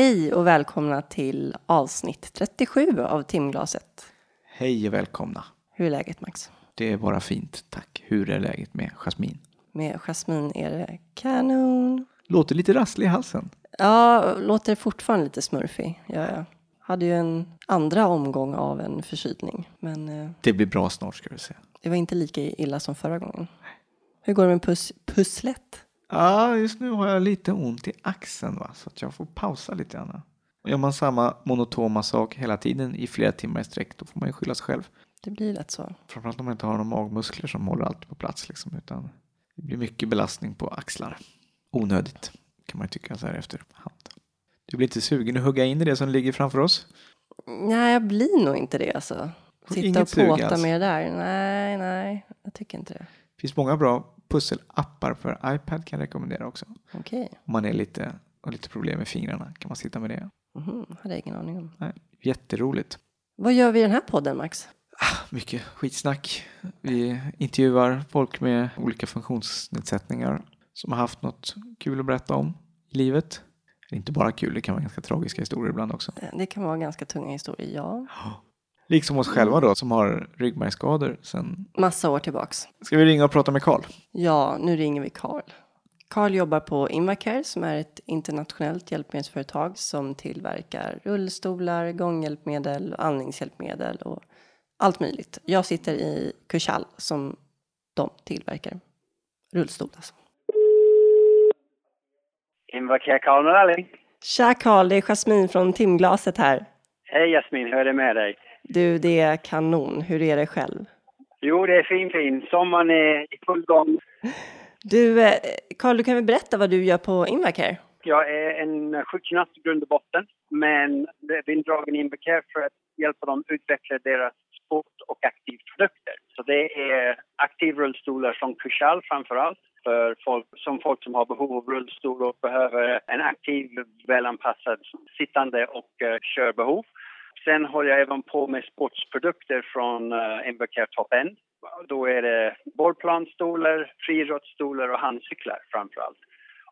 Hej och välkomna till avsnitt 37 av timglaset. Hej och välkomna. Hur är läget Max? Det är bara fint, tack. Hur är läget med Jasmin? Med Jasmin är det kanon. Låter lite rasslig i halsen. Ja, låter fortfarande lite smurfig. Jag hade ju en andra omgång av en förkylning, men eh, Det blir bra snart ska du se. det var inte lika illa som förra gången. Hur går det med pus pusslet? Ja, just nu har jag lite ont i axeln va, så att jag får pausa lite grann. Gör man samma monotoma sak hela tiden i flera timmar i sträck, då får man ju skylla sig själv. Det blir lätt så. Framförallt om man inte har några magmuskler som håller allt på plats liksom, utan det blir mycket belastning på axlar. Onödigt, kan man ju tycka så här efterhand. Du blir inte sugen att hugga in i det som ligger framför oss? Nej, jag blir nog inte det alltså. Sitta och påta alls? med det där. Nej, nej, jag tycker inte det. Det finns många bra pusselappar för iPad kan jag rekommendera också. Okej, Om man är lite, har lite problem med fingrarna kan man sitta med det. mhm, hade jag ingen aning om. Nej, jätteroligt. Vad gör vi i den här podden Max? Mycket skitsnack. Vi intervjuar folk med olika funktionsnedsättningar som har haft något kul att berätta om i livet. Eller Inte bara kul, det kan vara ganska tragiska historier ibland också. Det kan vara ganska tunga historier, ja. Liksom oss själva då som har ryggmärgsskador sen. Massa år tillbaks. Ska vi ringa och prata med Karl? Ja, nu ringer vi Karl. Karl jobbar på Invacare som är ett internationellt hjälpmedelsföretag som tillverkar rullstolar, gånghjälpmedel, andningshjälpmedel och allt möjligt. Jag sitter i Kursal som de tillverkar. Rullstol alltså. Invacare Karl. Tja Karl, det är Jasmin från Timglaset här. Hej Jasmin, hur är det med dig? Du, det är kanon. Hur är det själv? Jo, det är fint fint. Sommaren är i full gång. Du, eh, Karl, du kan väl berätta vad du gör på Invacare? Jag är en sjukgymnast i grund och botten, men jag är indragen i Invacare för att hjälpa dem utveckla deras sport och aktivprodukter. Så det är aktivrullstolar från Kursal framför allt för folk som, folk som har behov av rullstol och behöver en aktiv, välanpassad sittande och uh, körbehov. Sen håller jag även på med sportsprodukter från uh, Invacare Top End. Då är det bollplanstolar, friidrottsstolar och handcyklar framför allt.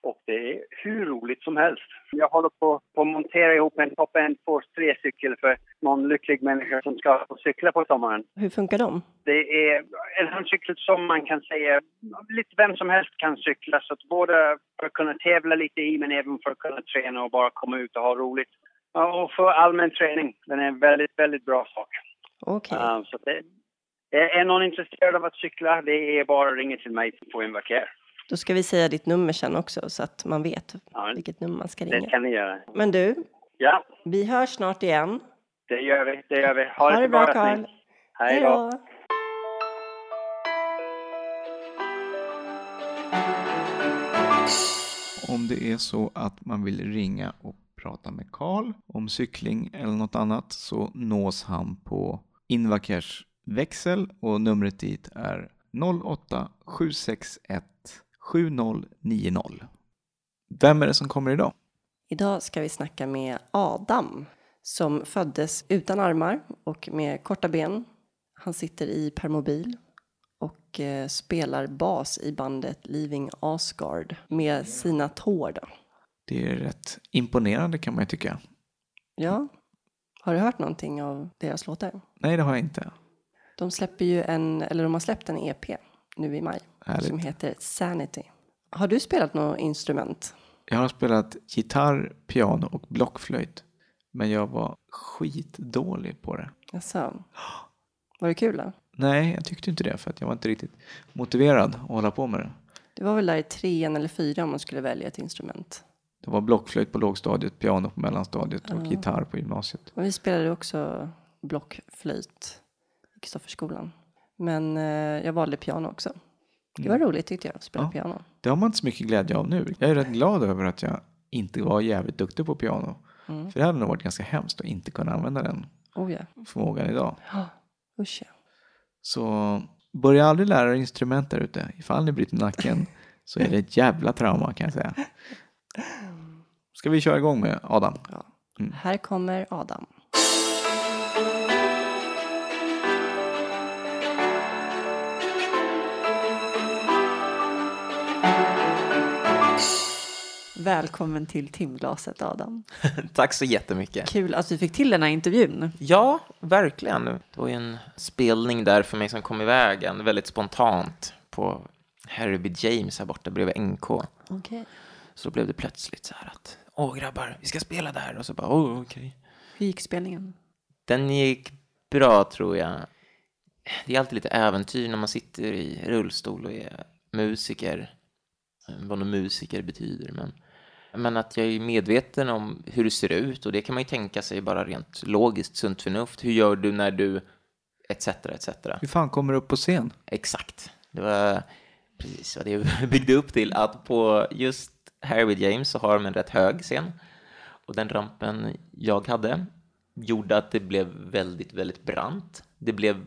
Och det är hur roligt som helst. Jag håller på på att montera ihop en Top End Force 3-cykel för någon lycklig människa som ska få cykla på sommaren. Hur funkar de? Det är en handcykel som man kan säga lite vem som helst kan cykla. Så att både för att kunna tävla lite i men även för att kunna träna och bara komma ut och ha roligt. Ja, Och för allmän träning. Den är en väldigt, väldigt bra sak. Okej. Uh, så det, är någon intresserad av att cykla, det är bara att ringa till mig på Invacare. Då ska vi säga ditt nummer sen också så att man vet Ja, vilket nummer man ska det ringa. kan ni göra. Men du, Ja, vi hörs snart igen. det gör vi. Det gör vi. Ha, Ha det bra. Karl. Hej då. Om det är så att man vill ringa och prata med Karl om cykling eller något annat så nås han på Invacars växel och numret dit är 08 761 7090. Vem är det som kommer idag? Idag ska vi snacka med Adam som föddes utan armar och med korta ben. Han sitter i permobil och eh, spelar bas i bandet Leaving Asgard med sina tår. Då. Det är rätt imponerande kan man ju tycka. Ja, har du hört någonting av deras låtar? Nej, det har jag inte. De släpper ju en, eller de har släppt en EP nu i maj Härligt. som heter Sanity. Har du spelat något instrument? Jag har spelat gitarr, piano och blockflöjt. Men jag var skitdålig på det. Jaså? Var det kul då? Nej, jag tyckte inte det för att jag var inte riktigt motiverad att hålla på med det. Det var väl där i trean eller fyran om man skulle välja ett instrument. Det var blockflöjt på lågstadiet, piano på mellanstadiet och gitarr på gymnasiet. Och vi spelade också blockflöjt i Kristofferskolan. Men eh, jag valde piano också. Det var roligt tyckte jag, att spela Ja. piano. Det har man inte så mycket glädje av nu. Jag är rätt glad över att jag inte var jävligt duktig på piano. Mm. För det hade nog varit ganska hemskt att inte kunna använda den Oh ja. förmågan idag. Usch ja. Så börja aldrig lära er instrument där ute. Ifall ni bryter nacken så är det ett jävla trauma kan jag säga. Ska vi köra igång med Adam? Här kommer Adam. Välkommen till timglaset Adam. Tack så jättemycket. Kul att vi fick till den här intervjun. Ja, verkligen. Det var ju en spelning där för mig som kom iväg en väldigt spontant på Harry B. James här borta bredvid NK. Okay. Så då blev det plötsligt så här att åh grabbar, vi ska spela där och så bara åh okej. Hur gick spelningen? Den gick bra tror jag. Det är alltid lite äventyr när man sitter i rullstol och är musiker. Vad nu musiker betyder, men men att jag är medveten om hur det ser ut och det kan man ju tänka sig bara rent logiskt, sunt förnuft. Hur gör du när du etc. etc. Hur fan kommer du upp på scen? Exakt. Det var precis vad det byggde upp till att på just Harry James så har de en rätt hög scen och den rampen jag hade gjorde att det blev väldigt, väldigt brant. Det blev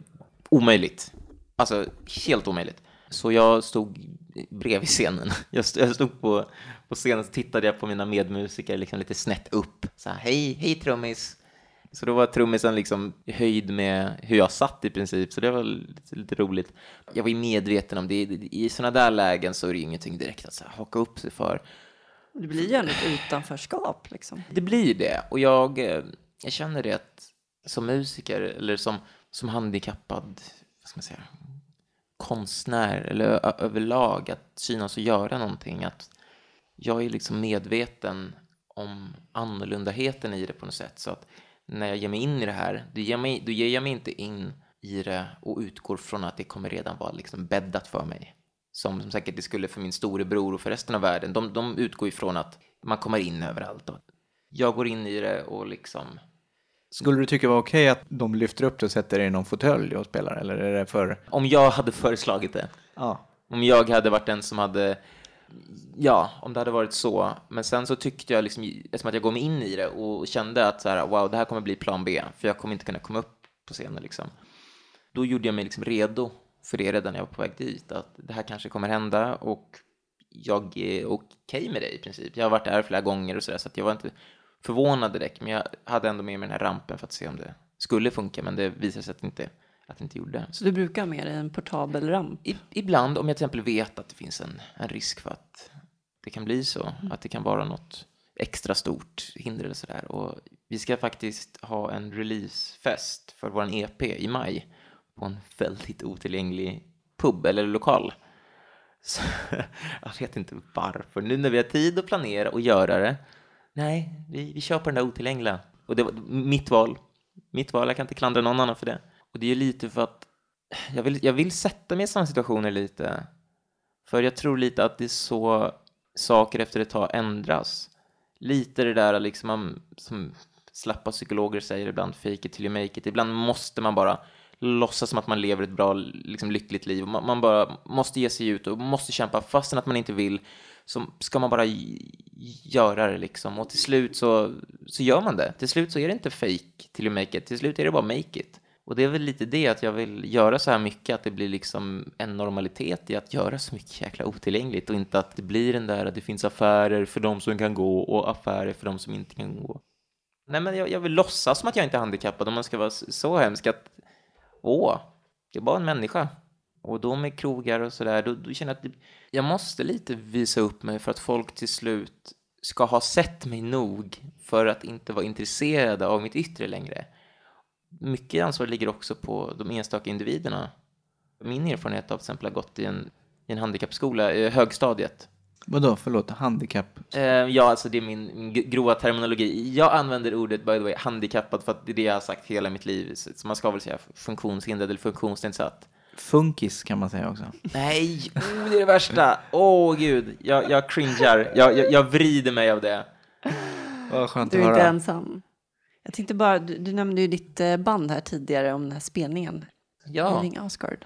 omöjligt. Alltså helt omöjligt. Så jag stod bredvid scenen. Jag stod på, på scenen och tittade jag på mina medmusiker liksom lite snett upp. Så här, hej, hej trummis. Så då var trummisen liksom i höjd med hur jag satt i princip, så det var lite, lite roligt. Jag var ju medveten om det, i sådana där lägen så är det ingenting direkt att så här, haka upp sig för. Det blir ju ändå ett utanförskap liksom. Det blir det, och jag, eh, jag känner det att som musiker eller som, som handikappad, vad ska man säga, konstnär eller överlag att synas och göra någonting. Att jag är liksom medveten om annorlundaheten i det på något sätt. Så att när jag ger mig in i det här, då ger, mig, då ger jag mig inte in i det och utgår från att det kommer redan vara liksom bäddat för mig. Som, som säkert det skulle för min storebror och för resten av världen. De, de utgår ifrån att man kommer in överallt. Och jag går in i det och liksom skulle du tycka det var okej att de lyfter upp det och sätter dig i någon fåtölj och spelar, eller är det för... Om jag hade föreslagit det. Ja. Om jag hade varit den som hade... Ja, om det hade varit så. Men sen så tyckte jag, liksom, eftersom att jag går in i det och kände att så här, wow, det här kommer bli plan B, för jag kommer inte kunna komma upp på scenen. Liksom. Då gjorde jag mig liksom redo för det redan när jag var på väg dit, att det här kanske kommer hända och jag är okej okay med det i princip. Jag har varit där flera gånger och sådär, så att jag var inte förvånad direkt, men jag hade ändå med mig den här rampen för att se om det skulle funka, men det visade sig att det inte, att det inte gjorde. Så du brukar ha med dig en portabel ramp? I, ibland, om jag till exempel vet att det finns en, en risk för att det kan bli så, mm. att det kan vara något extra stort hinder eller sådär. Och vi ska faktiskt ha en releasefest för vår EP i maj på en väldigt otillgänglig pub eller lokal. Så, jag vet inte varför. Nu när vi har tid att planera och göra det nej, vi, vi kör på den där otillgängliga. Och det var mitt val. Mitt val, jag kan inte klandra någon annan för det. Och det är lite för att jag vill, jag vill sätta mig i sådana situationer lite. För jag tror lite att det är så saker efter ett tag ändras. Lite det där liksom, som slappa psykologer säger ibland, fake it till you make it. Ibland måste man bara låtsas som att man lever ett bra, liksom, lyckligt liv. Man, man bara måste ge sig ut och måste kämpa fastän att man inte vill så ska man bara göra det liksom. Och till slut så, så gör man det. Till slut så är det inte fake till you make it. Till slut är det bara make it. Och det är väl lite det att jag vill göra så här mycket, att det blir liksom en normalitet i att göra så mycket jäkla otillgängligt och inte att det blir den där att det finns affärer för de som kan gå och affärer för de som inte kan gå. Nej, men jag, jag vill låtsas som att jag inte är handikappad om man ska vara så hemsk att åh, jag är bara en människa. Och då med krogar och sådär, då, då känner jag att jag måste lite visa upp mig för att folk till slut ska ha sett mig nog för att inte vara intresserade av mitt yttre längre. Mycket ansvar ligger också på de enstaka individerna. Min erfarenhet av till exempel har gått i en, i en handikappskola, eh, högstadiet. Vadå, förlåt, handikapp? Eh, ja, alltså det är min, min grova terminologi. Jag använder ordet, by the way, handikappad för att det är det jag har sagt hela mitt liv. Så man ska väl säga funktionshindrad eller funktionsnedsatt. Funkis kan man säga också. Nej, oh, det är det värsta. Åh oh, gud, jag, jag cringear. Jag, jag, jag vrider mig av det. Vad skönt du är inte ensam. Jag tänkte bara, du, du, nämnde ju ditt eh, band här tidigare om den här spelningen. Ja. Living Asgard.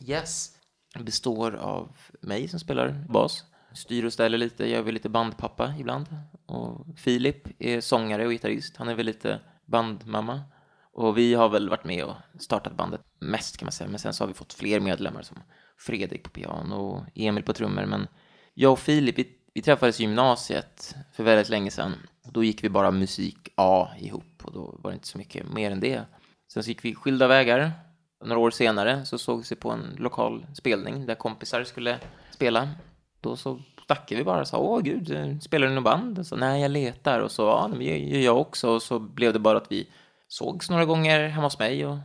Yes. Det består av mig som spelar bas, styr och ställer lite, jag är väl lite bandpappa ibland. Och Filip är sångare och gitarrist, han är väl lite bandmamma. Och vi har väl varit med och startat bandet mest kan man säga. Men sen så har vi fått fler medlemmar som Fredrik på piano och Emil på trummor. Men jag och Filip, vi, vi träffades i gymnasiet för väldigt länge sedan. Då gick vi bara musik A ihop och då var det inte så mycket mer än det. Sen så gick vi skilda vägar. Några år senare så sågs vi på en lokal spelning där kompisar skulle spela. då så snackade vi bara och sa, åh gud, spelar du något band? Och så, Nej, jag letar. Och så, ja, det gör jag också. Och så blev det bara att vi sågs några gånger hemma hos mig och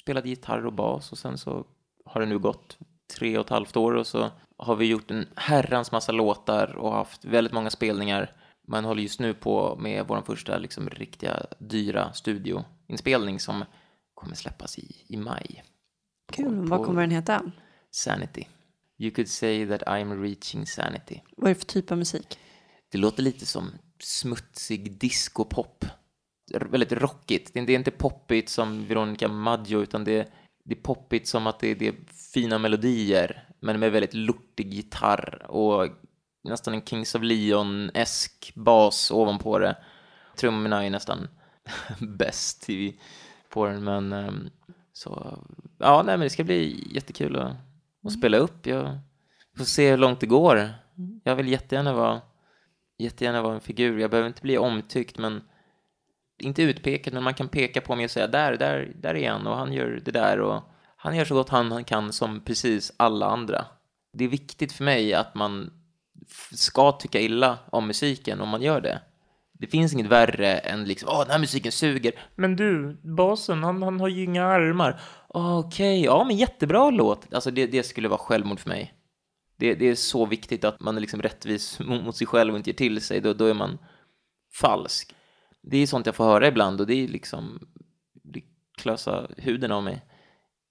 spelade gitarr och bas. Och sen så har det nu gått tre och ett halvt år och så har vi gjort en herrans massa låtar och haft väldigt många spelningar. Man håller just nu på med vår första liksom riktiga dyra studioinspelning som kommer släppas i, i maj. Kul. På- Vad kommer den heta? Sanity. You could say that I'm reaching sanity. Vad är det för typ av musik? Det låter lite som smutsig discopop. Väldigt rockigt. Det är det är inte poppigt som Veronica Maggio, utan det är, det är poppigt som att det, det är fina melodier, men med väldigt lortig gitarr och nästan en Kings of Leon-esk bas ovanpå det. Trummorna är nästan bäst i, på den, men ehm, så, ja, nej, men det ska bli jättekul att, att spela upp. Jag får se hur långt det går. Jag vill jättegärna vara jättegärna vara en figur. Jag behöver inte bli omtyckt, men inte utpekad, men man kan peka på mig och säga där, där, där är han och han gör det där och han gör så gott han, han kan som precis alla andra. Det är viktigt för mig att man ska tycka illa om musiken om man gör det. Det finns inget värre än liksom, åh, den här musiken suger. Men du, basen, han, han har ju inga armar. Okej, Okej, ja, men jättebra låt. Alltså, det, det skulle vara självmord för mig. Det, det är så viktigt att man är liksom rättvis mot mot sig själv och inte ger till sig. Då, då är man falsk. Det är sånt jag får höra ibland och det är liksom det klösa huden av mig.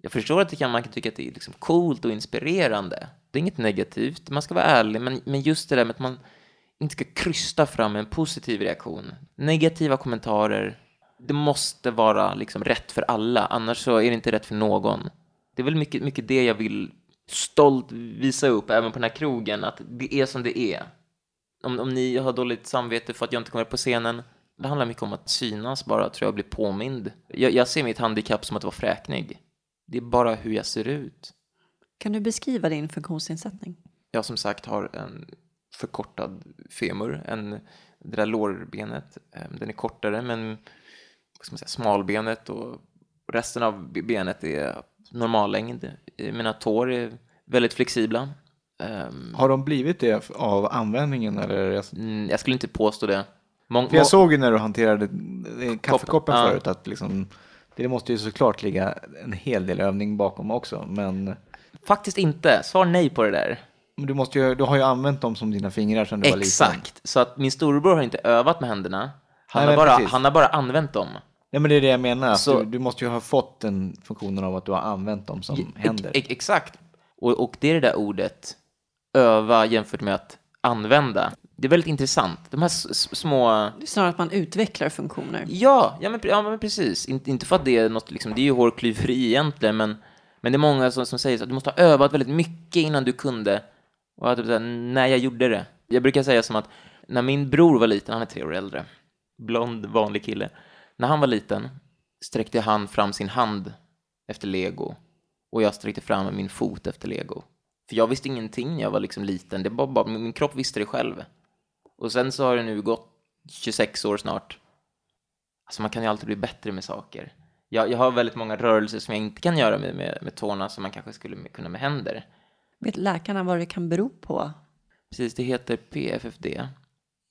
Jag förstår att det kan, man kan tycka att det är liksom coolt och inspirerande. Det är inget negativt, man ska vara ärlig, men, men just det där med att man inte ska krysta fram en positiv reaktion. Negativa kommentarer, det måste vara liksom rätt för alla, annars så är det inte rätt för någon. Det är väl mycket, mycket det jag vill stolt visa upp även på den här krogen, att det är som det är. Om, om ni har dåligt samvete för att jag inte kommer på scenen, det handlar mycket om att synas bara, tror jag, bli påmind. Jag, jag ser mitt handikapp som att vara fräknig. Det är bara hur jag ser ut. Kan du beskriva din funktionsnedsättning? Jag som sagt har en förkortad femur, en, det där lårbenet, eh, den är kortare men vad ska man säga, smalbenet och resten av be- benet är normallängd. Eh, Mina tår är väldigt flexibla. Ehm, Har de blivit det av användningen eller? mm, Jag skulle inte påstå det. Mång, För jag såg ju när du hanterade eh, kaffekoppen Ja. förut att liksom, det måste ju såklart ligga en hel del övning bakom också. Men Faktiskt inte. Svar nej på det där. men du, måste ju, du har ju använt dem som dina fingrar sedan du var liten. Exakt. Så att min storebror har inte övat med händerna. Han, Nej, har, bara, precis. han har bara använt dem. Nej men det är det jag menar. Så- Du, du måste ju ha fått den funktionen av att du har använt dem som händer. Ex- exakt. Och, och det är det där ordet, öva jämfört med att använda. Det är väldigt intressant. De här små... Det är snarare att man utvecklar funktioner. Ja, ja, men, ja men precis. Inte, inte för att det är något, liksom, det är ju hårklyveri egentligen, men, men det är många som, som säger så att du måste ha övat väldigt mycket innan du kunde. Och jag typ nej, jag gjorde det. Jag brukar säga som att när min bror var liten, han är tre år äldre, blond, vanlig kille. När han var liten sträckte han fram sin hand efter lego och jag sträckte fram min fot efter lego. För jag visste ingenting när jag var liksom liten, det var bara, min kropp visste det själv. Och sen så har det nu gått 26 år snart. Alltså man kan ju alltid bli bättre med saker. Jag, jag har väldigt många rörelser som jag inte kan göra med, med, med tårna som man kanske skulle kunna med händer. Vet läkarna vad det kan bero på? Precis, det heter PFFD.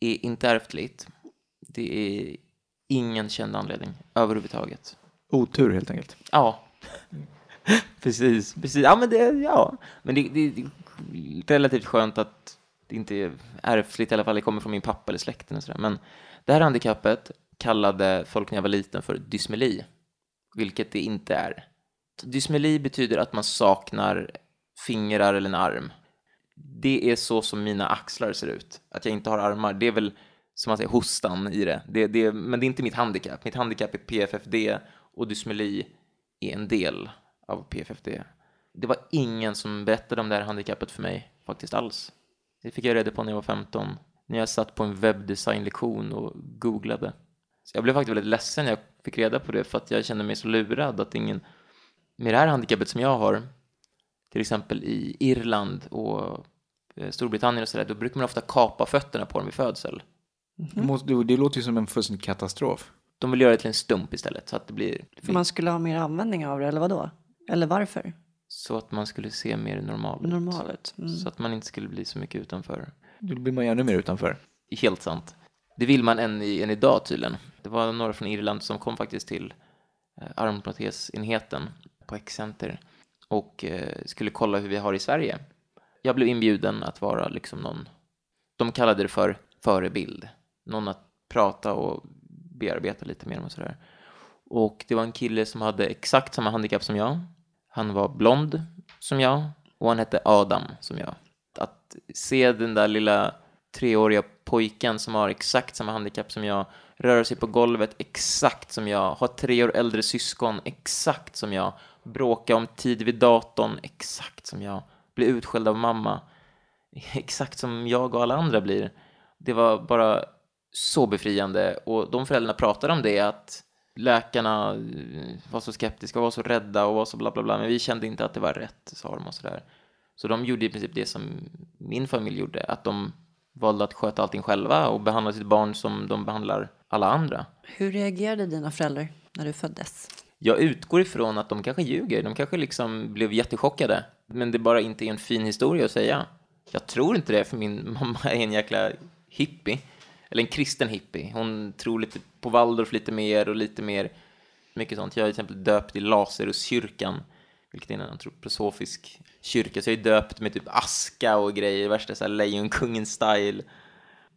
är inte ärftligt. Det är ingen känd anledning överhuvudtaget. Otur helt enkelt. Ja, precis. precis. Ja, men det, ja. Men det, det, det är relativt skönt att det är inte ärftligt, i alla fall det kommer från min pappa eller släkten och sådär. Men det här handikappet kallade folk när jag var liten för dysmeli, vilket det inte är. Dysmeli betyder att man saknar fingrar eller en arm. Det är så som mina axlar ser ut. Att jag inte har armar, det är väl som man säger hostan i det. det, det men det är inte mitt handikapp. Mitt handikapp är PFFD och dysmeli är en del av PFFD. Det var ingen som berättade om det här handikappet för mig faktiskt alls. Det fick jag reda på när jag var 15, när jag satt på en webbdesignlektion och googlade. Så jag blev faktiskt väldigt ledsen när jag fick reda på det för att jag kände mig så lurad att ingen med det här handikappet som jag har, till exempel i Irland och eh, Storbritannien och sådär, då brukar man ofta kapa fötterna på dem vid födsel. Det, måste, det låter ju som en fullständig katastrof. De vill göra det till en stump istället så att det blir... För man skulle ha mer användning av det, eller vad då? Eller varför? Så att man skulle se mer normal ut. Normal ut. Mm. Så att man inte skulle bli så mycket utanför. Då blir man ju ännu mer utanför. Helt sant. Det vill man än, i, än idag tydligen. Det var några från Irland som kom faktiskt till eh, armprotesenheten på X-center och eh, skulle kolla hur vi har i Sverige. Jag blev inbjuden att vara liksom någon, de kallade det för förebild. Någon att prata och bearbeta lite mer och sådär. Och det var en kille som hade exakt samma handikapp som jag. Han var blond som jag och han hette Adam som jag. Att se den där lilla treåriga pojken som har exakt samma handikapp som jag, röra sig på golvet exakt som jag, ha tre år äldre syskon exakt som jag, bråka om tid vid datorn exakt som jag, bli utskälld av mamma exakt som jag och alla andra blir. Det var bara så befriande och de föräldrarna pratade om det att läkarna eh, var så skeptiska och var så rädda och var så bla bla bla men vi kände inte att det var rätt sa de och sådär. Så de gjorde i princip det som min familj gjorde, att de valde att sköta allting själva och behandla sitt barn som de behandlar alla andra. Hur reagerade dina föräldrar när du föddes? Jag utgår ifrån att de kanske ljuger, de kanske liksom blev jättechockade. Men det bara inte är en fin historia att säga. Jag tror inte det, för min mamma är en jäkla hippie. Eller en kristen hippie. Hon tror lite på Waldorf lite mer och lite mer mycket sånt. Jag är till exempel döpt i Lasaruskyrkan, vilket är en antroposofisk kyrka. Så jag är döpt med typ aska och grejer, värsta så här Lejonkungen-style.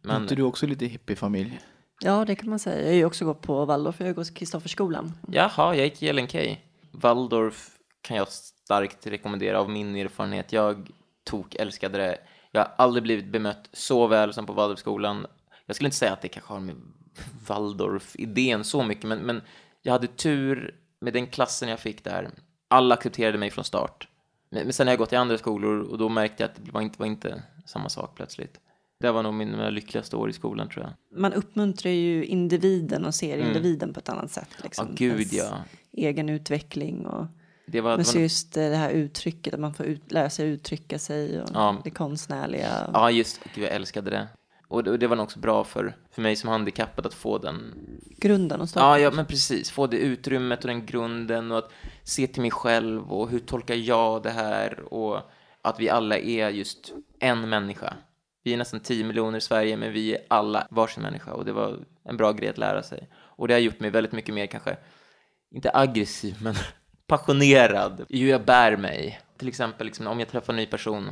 Men... inte du också lite hippiefamilj? Ja, det kan man säga. Jag har ju också gått på Waldorf, jag har gått Kristofferskolan. Jaha, jag gick i LNK. Waldorf kan jag starkt rekommendera av min erfarenhet. Jag tok älskade det. Jag har aldrig blivit bemött så väl som på Waldorfskolan. Jag skulle inte säga att det kanske har med Waldorf-idén så mycket, men, men jag hade tur med den klassen jag fick där. Alla accepterade mig från start. Men, men sen har jag gått i andra skolor och då märkte jag att det var inte, var inte samma sak plötsligt. Det var nog mina lyckligaste år i skolan tror jag. Man uppmuntrar ju individen och ser mm. individen på ett annat sätt. Liksom. Ja, gud ja. Egen utveckling och det var, men så just det här uttrycket, att man får ut, lära sig uttrycka sig och ja. det konstnärliga. Ja, just Gud, jag älskade det. Och det, det, var nog också bra för, för mig som handikappad att få den... Grunden och ja, ja, men precis. Få det utrymmet och den grunden och att se till mig själv och hur tolkar jag det här och att vi alla är just en människa. Vi är nästan 10 miljoner i Sverige, men vi är alla varsin människa och det var en bra grej att lära sig. Och det har gjort mig väldigt mycket mer kanske, inte aggressiv, men passionerad i hur jag bär mig. Till exempel liksom, om jag träffar en ny person,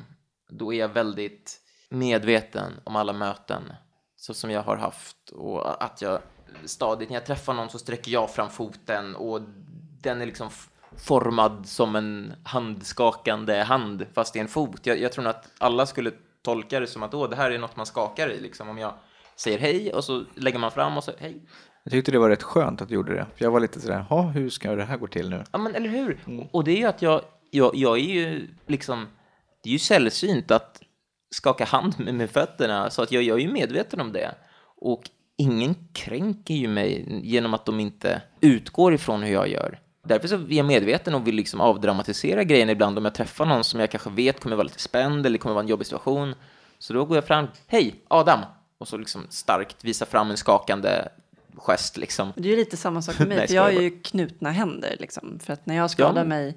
då är jag väldigt medveten om alla möten så som jag har haft och att jag stadigt när jag träffar någon så sträcker jag fram foten och den är liksom formad som en handskakande hand fast är en fot. Jag, jag tror nog att alla skulle tolka det som att Åh, det här är något man skakar i liksom om jag säger hej och så lägger man fram och så hej jag tyckte det var rätt skönt att du gjorde det. För jag var lite sådär, ja, hur ska det här gå till nu? Ja, men eller hur? Mm. Och det är ju att jag, jag, jag är ju liksom, det är ju sällsynt att skaka hand med, med fötterna, så att jag, jag är ju medveten om det. Och ingen kränker ju mig genom att de inte utgår ifrån hur jag gör. Därför så är jag medveten och vill liksom avdramatisera grejen ibland om jag träffar någon som jag kanske vet kommer vara lite spänd eller kommer vara en jobbig situation. Så då går jag fram, hej Adam! Och så liksom starkt visa fram en skakande gest liksom. Det är ju lite samma sak med mig, för jag har ju knutna händer liksom. För att när jag skadade ja. mig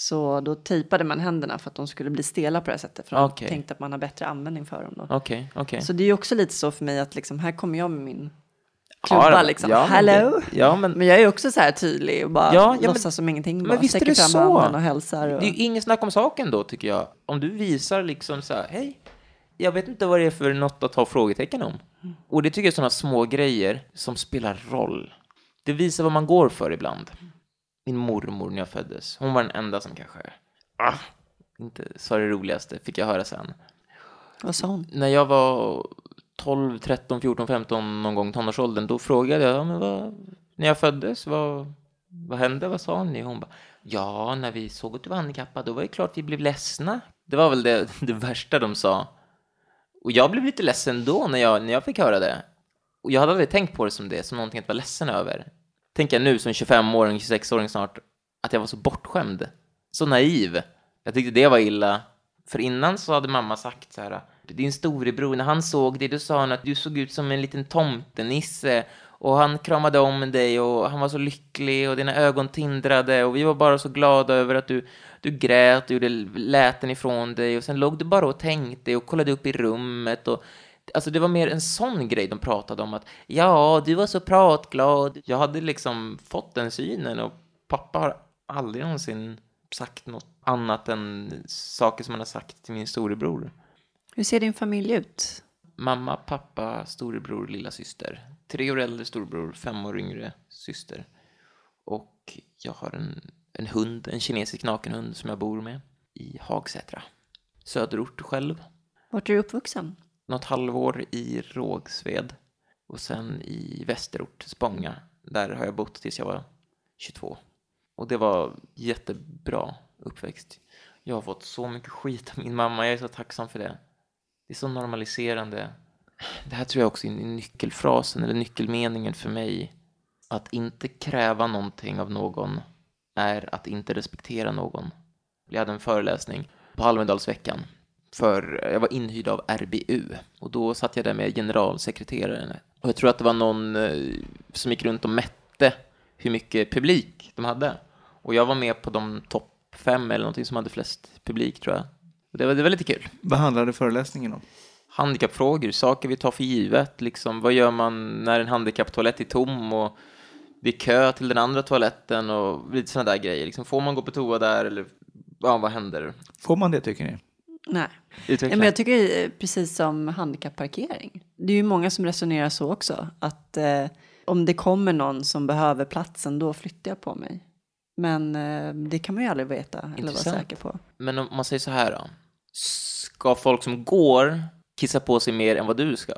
så då tejpade man händerna för att de skulle bli stela på det här sättet. För okay. de tänkte att man har bättre användning för dem då. Okay, okay. Så det är ju också lite så för mig att liksom, här kommer jag med min klubba ja, liksom. Ja, Hello! Det, ja, men, men jag är också så här tydlig och bara ja, ja, låtsas men, som ingenting. Men bara visst sträcker fram så. och hälsar. Och... Det är ju ingen snack om saken då tycker jag. Om du visar liksom så här, hej, jag vet inte vad det är för något att ha frågetecken om. Och det tycker jag är sådana små grejer som spelar roll. Det visar vad man går för ibland. Min mormor när jag föddes, hon var den enda som kanske, ah, inte sa det roligaste, fick jag höra sen. Vad sa hon? När jag var 12, 13, 14, 15 någon gång tonårsåldern, då frågade jag, men vad, när jag föddes, vad, vad hände, vad sa ni? Hon bara, ja, när vi såg att du var handikappad, då var det klart vi blev ledsna. Det var väl det, det värsta de sa. Och jag blev lite ledsen då när jag, när jag fick höra det. Och jag hade aldrig tänkt på det som det, som någonting att vara ledsen över. Tänker jag nu som 25-åring, 26-åring snart, att jag var så bortskämd. Så naiv. Jag tyckte det var illa. För innan så hade mamma sagt så här, din storebror, när han såg dig, då sa han att du såg ut som en liten tomtenisse och han kramade om dig och han var så lycklig och dina ögon tindrade och vi var bara så glada över att du, du grät, och gjorde läten ifrån dig och sen låg du bara och tänkte och kollade upp i rummet och Alltså det var mer en sån grej de pratade om att ja, du var så pratglad. Jag hade liksom fått den synen och pappa har aldrig någonsin sagt något annat än saker som han har sagt till min storebror. Hur ser din familj ut? Mamma, pappa, storebror, lilla syster. Tre år äldre storebror, fem år yngre syster. Och jag har en, en hund, en kinesisk nakenhund som jag bor med i Hagsätra. Söderort själv. Vart är du uppvuxen? Något halvår i Rågsved och sen i Västerort, Spånga. Där har jag bott tills jag var 22. Och det var jättebra uppväxt. Jag har fått så mycket skit av min mamma, jag är så tacksam för det. Det är så normaliserande. Det här tror jag också är nyckelfrasen eller nyckelmeningen för mig. Att inte kräva någonting av någon är att inte respektera någon. Jag hade en föreläsning på Almedalsveckan för jag var inhyrd av RBU och då satt jag där med generalsekreteraren och jag tror att det var någon eh, som gick runt och mätte hur mycket publik de hade och jag var med på de topp fem eller någonting som hade flest publik tror jag. Och det var, det var lite kul. Vad handlade föreläsningen om? Handikappfrågor, saker vi tar för givet, liksom vad gör man när en handikapptoalett är tom och det är kö till den andra toaletten och lite sådana där grejer. Liksom, får man gå på toa där eller ja, vad händer? Får man det tycker ni? Nej. Utveckla. Men jag tycker precis som handikapparkering. Det är ju många som resonerar så också. Att eh, om det kommer någon som behöver platsen, då flyttar jag på mig. Men eh, det kan man ju aldrig veta eller vara säker på. Men om man säger så här då. Ska folk som går kissa på sig mer än vad du ska?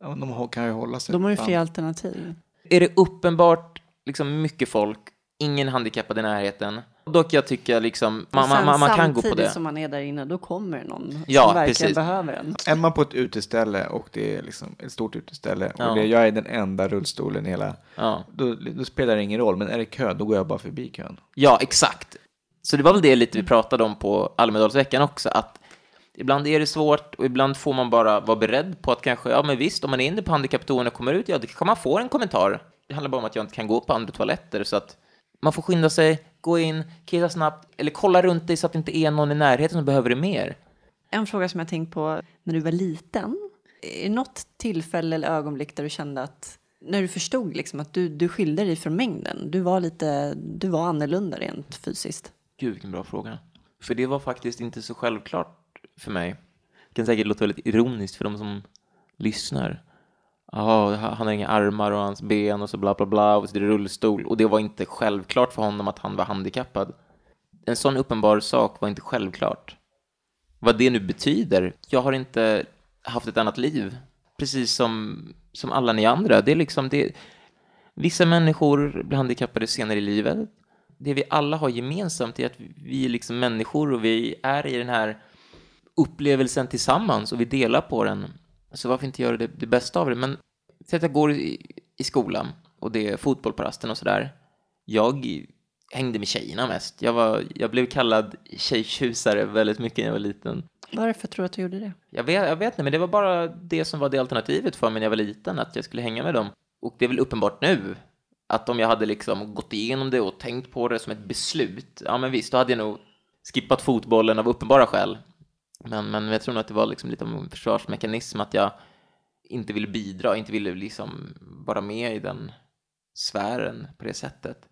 Ja, de kan ju hålla sig. De har ju fler alternativ. Är det uppenbart liksom mycket folk, ingen handikappad i närheten, Dock jag tycker liksom, man, man, man kan gå på det. Samtidigt som man är där inne, då kommer någon ja, som verkligen precis. behöver en. Är man på ett uteställe och det är liksom ett stort uteställe och ja. det, jag är den enda rullstolen i hela, ja. då, då, spelar det ingen roll. Men är det kö, då går jag bara förbi kön. Ja, exakt. Så det var väl det lite vi pratade om på Almedalsveckan också, att ibland är det svårt och ibland får man bara vara beredd på att kanske, ja men visst, om man är inne på handikapptoan och kommer ut, ja, då kan man få en kommentar. Det handlar bara om att jag inte kan gå på andra toaletter, så att man får skynda sig, gå in, kissa snabbt eller kolla runt dig så att det inte är någon i närheten som behöver det mer. En fråga som jag tänkt på när du var liten. Är något tillfälle eller ögonblick där du kände att när du förstod liksom att du, du skilde dig från mängden, du var lite, du var annorlunda rent fysiskt? Gud, vilken bra fråga. För det var faktiskt inte så självklart för mig. Det kan säkert låta väldigt ironiskt för de som lyssnar oh, han har inga armar och hans ben och så bla bla bla och sitter i rullstol. Och det var inte självklart för honom att han var handikappad. En sån uppenbar sak var inte självklart. Vad det nu betyder, jag har inte haft ett annat liv. Precis som, som alla ni andra. Det är liksom det, vissa människor blir handikappade senare i livet. Det vi alla har gemensamt är att vi är liksom människor och vi är i den här upplevelsen tillsammans och vi delar på den. Så varför inte göra det, det bästa av det? Men säg att jag går i, i skolan och det är fotboll på rasten och sådär. Jag hängde med tjejerna mest. Jag, var, jag blev kallad tjejtjusare väldigt mycket när jag var liten. Varför tror du att du gjorde det? Jag vet, jag vet inte, men det var bara det som var det alternativet för mig när jag var liten, att jag skulle hänga med dem. Och det är väl uppenbart nu att om jag hade liksom gått igenom det och tänkt på det som ett beslut, ja men visst, då hade jag nog skippat fotbollen av uppenbara skäl. Men, men jag tror nog att det var liksom lite av en försvarsmekanism att jag inte ville bidra, inte ville liksom vara med i den sfären på det sättet.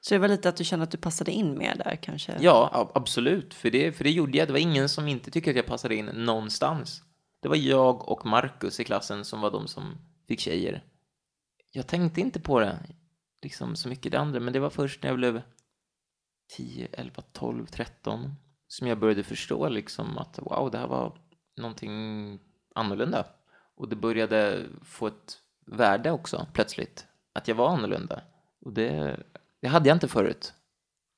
Så det var lite att du kände att du passade in mer där kanske? Ja, absolut. För det, för det gjorde jag. Det var ingen som inte tyckte att jag passade in någonstans. Det var jag och Marcus i klassen som var de som fick tjejer. Jag tänkte inte på det liksom så mycket det andra, men det var först när jag blev 10, 11, 12, 13 som jag började förstå liksom att wow, det här var någonting annorlunda. Och det började få ett värde också plötsligt, att jag var annorlunda. Och det, det hade jag inte förut.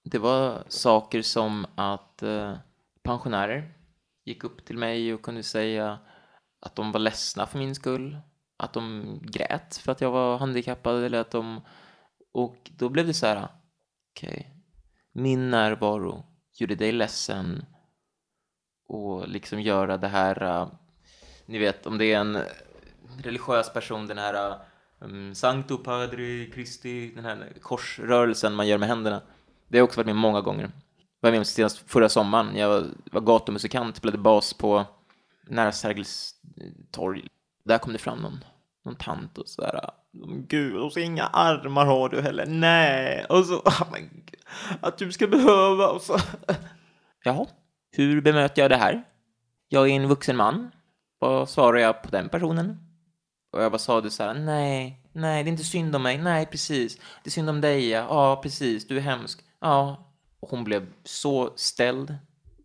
Det var saker som att eh, pensionärer gick upp till mig och kunde säga att de var ledsna för min skull, att de grät för att jag var handikappad eller att de... Och då blev det så här, okej, okay, min närvaro gjorde dig ledsen och liksom göra det här, uh, ni vet om det är en religiös person, den här äh, mm, um, Sancto Padre Christi, den här korsrörelsen man gör med händerna. Det har jag också varit med många gånger. Jag var med om senast förra sommaren. Jag var gatumusikant, spelade bas på nära Sergels torg. Där kom det fram någon, någon tant och sådär. Äh, Gud, och så inga armar har du heller. Nej, och så, oh att du ska behöva och så. Jaha, hur bemöter jag det här? Jag är en vuxen man. Vad svarar jag på den personen? Och jag bara sa det så här, nej, nej, det är inte synd om mig, nej, precis. Det är synd om dig, ja, ja precis, du är hemsk. Ja, och hon blev så ställd.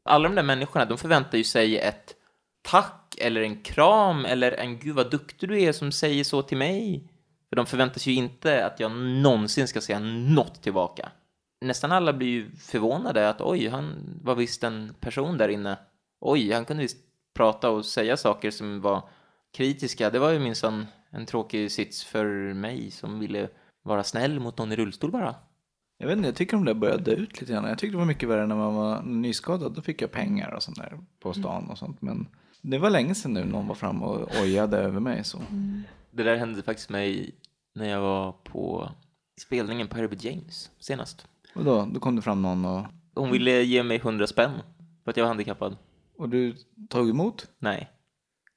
Alla de där människorna, de förväntar ju sig ett tack eller en kram eller en gud vad duktig du är som säger så till mig. För de förväntar sig ju inte att jag någonsin ska säga något tillbaka. Nästan alla blir ju förvånade att oj, han var visst en person där inne. Oj, han kunde visst prata och säga saker som var kritiska. Det var ju minsann en tråkig sits för mig som ville vara snäll mot någon i rullstol bara. Jag vet inte, jag tycker de där började ut lite grann. Jag tyckte det var mycket värre när man var nyskadad. Då fick jag pengar och sånt där på mm. stan och sånt. Men det var länge sedan nu någon var fram och ojade över mig så. Mm. Det där hände faktiskt mig när jag var på spelningen på Herbie James senast. Och då, då kom det fram någon och... Hon ville ge mig hundra spänn för att jag var handikappad. Och du tog emot? Nej,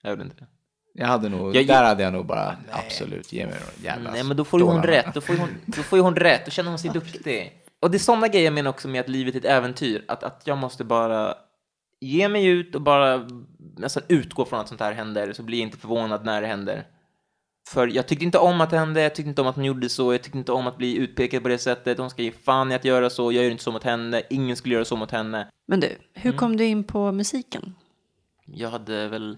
jag gjorde inte det. Jag hade nog, jag, där hade jag nog bara nej. absolut, ge mig någon jävla Nej men då får ju hon rätt, då får ju hon, då får hon rätt, då känner hon sig duktig. Och det är sådana grejer jag menar också med att livet är ett äventyr, att, att jag måste bara ge mig ut och bara nästan utgå från att sånt här händer, så blir jag inte förvånad när det händer. För jag tyckte inte om att det hände, jag tyckte inte om att hon gjorde så, jag tyckte inte om att bli utpekad på det sättet, hon ska ge fan i att göra så, jag gör inte så mot henne, ingen skulle göra så mot henne. Men du, hur mm. kom du in på musiken? Jag hade väl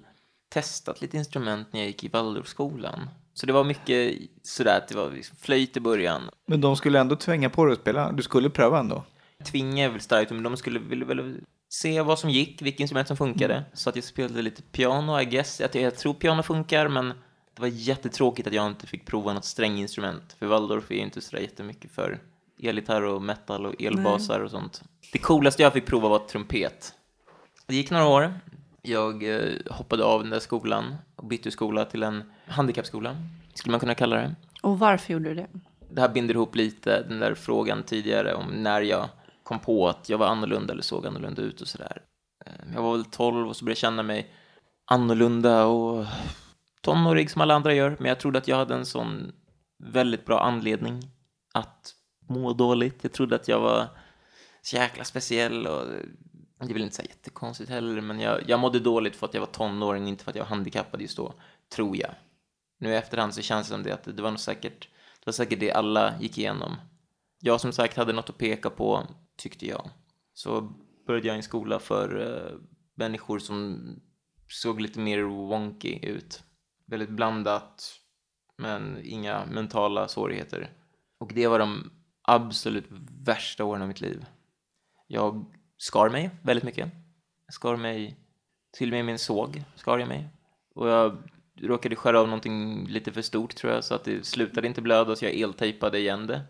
testat lite instrument när jag gick i Waldorfskolan. Så det var mycket sådär att det var liksom flöjt i början. Men de skulle ändå tvinga på dig att spela? Du skulle pröva ändå? Tvinga är väl starkt, men de skulle väl, väl se vad som gick, vilka instrument som funkade. Mm. Så att jag spelade lite piano, I guess. Jag, jag tror piano funkar, men det var jättetråkigt att jag inte fick prova något stränginstrument. För Waldorf är ju inte sådär jättemycket för elgitarr och metal och elbasar och sånt. Det coolaste jag fick prova var trumpet. Det gick några år. Jag eh, hoppade av den där skolan och bytte skola till en handikappskola, skulle man kunna kalla det. Och varför gjorde du det? Det här binder ihop lite den där frågan tidigare om när jag kom på att jag var annorlunda eller såg annorlunda ut och sådär. Eh, jag var väl 12 och så började jag känna mig annorlunda och tonårig som alla andra gör, men jag trodde att jag hade en sån väldigt bra anledning att må dåligt. Jag trodde att jag var så jäkla speciell och det är väl inte så jättekonstigt heller, men jag, jag mådde dåligt för att jag var tonåring, inte för att jag var handikappad just då, tror jag. Nu i efterhand så känns det som det att det var nog säkert, det var säkert det alla gick igenom. Jag som sagt hade något att peka på, tyckte jag. Så började jag i en skola för uh, människor som såg lite mer wonky ut. Väldigt blandat, men inga mentala svårigheter. Och det var de absolut värsta åren av mitt liv. Jag skar mig väldigt mycket. Jag skar mig, till och med min såg skar jag mig. Och jag råkade skära av någonting lite för stort tror jag, så att det slutade inte blöda så jag eltejpade igen det.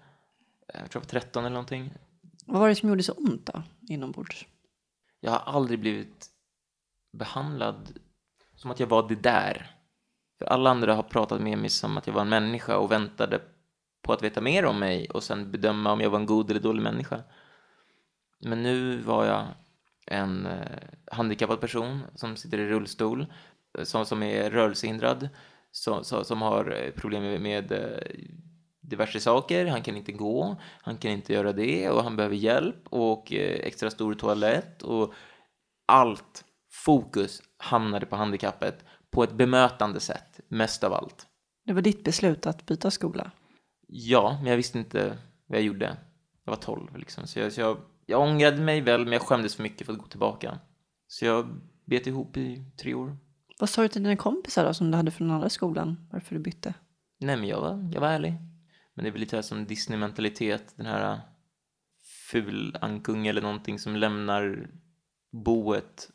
Jag tror jag var 13 eller någonting. Vad var det som gjorde så ont då, inombords? Jag har aldrig blivit behandlad som att jag var det där. För alla andra har pratat med mig som att jag var en människa och väntade på att veta mer om mig och sen bedöma om jag var en god eller dålig människa. Men nu var jag en eh, handikappad person som sitter i rullstol, eh, som, som är rörelsehindrad, som, som har eh, problem med, med diverse saker. Han kan inte gå, han kan inte göra det och han behöver hjälp och extra stor toalett och allt fokus hamnade på handikappet på ett bemötande sätt, mest av allt. Det var ditt beslut att byta skola? Ja, men jag visste inte vad jag gjorde. Jag var tolv liksom, så jag, så jag jag ångrade mig väl, men jag skämdes för mycket för att gå tillbaka. Så jag bet ihop i tre år. Vad sa du till dina kompisar då, som du hade från andra skolan? Varför du bytte? Nej, men jag var, jag var ärlig. Men det är väl lite här som Disney-mentalitet, den här ful-ankung eller någonting som lämnar boet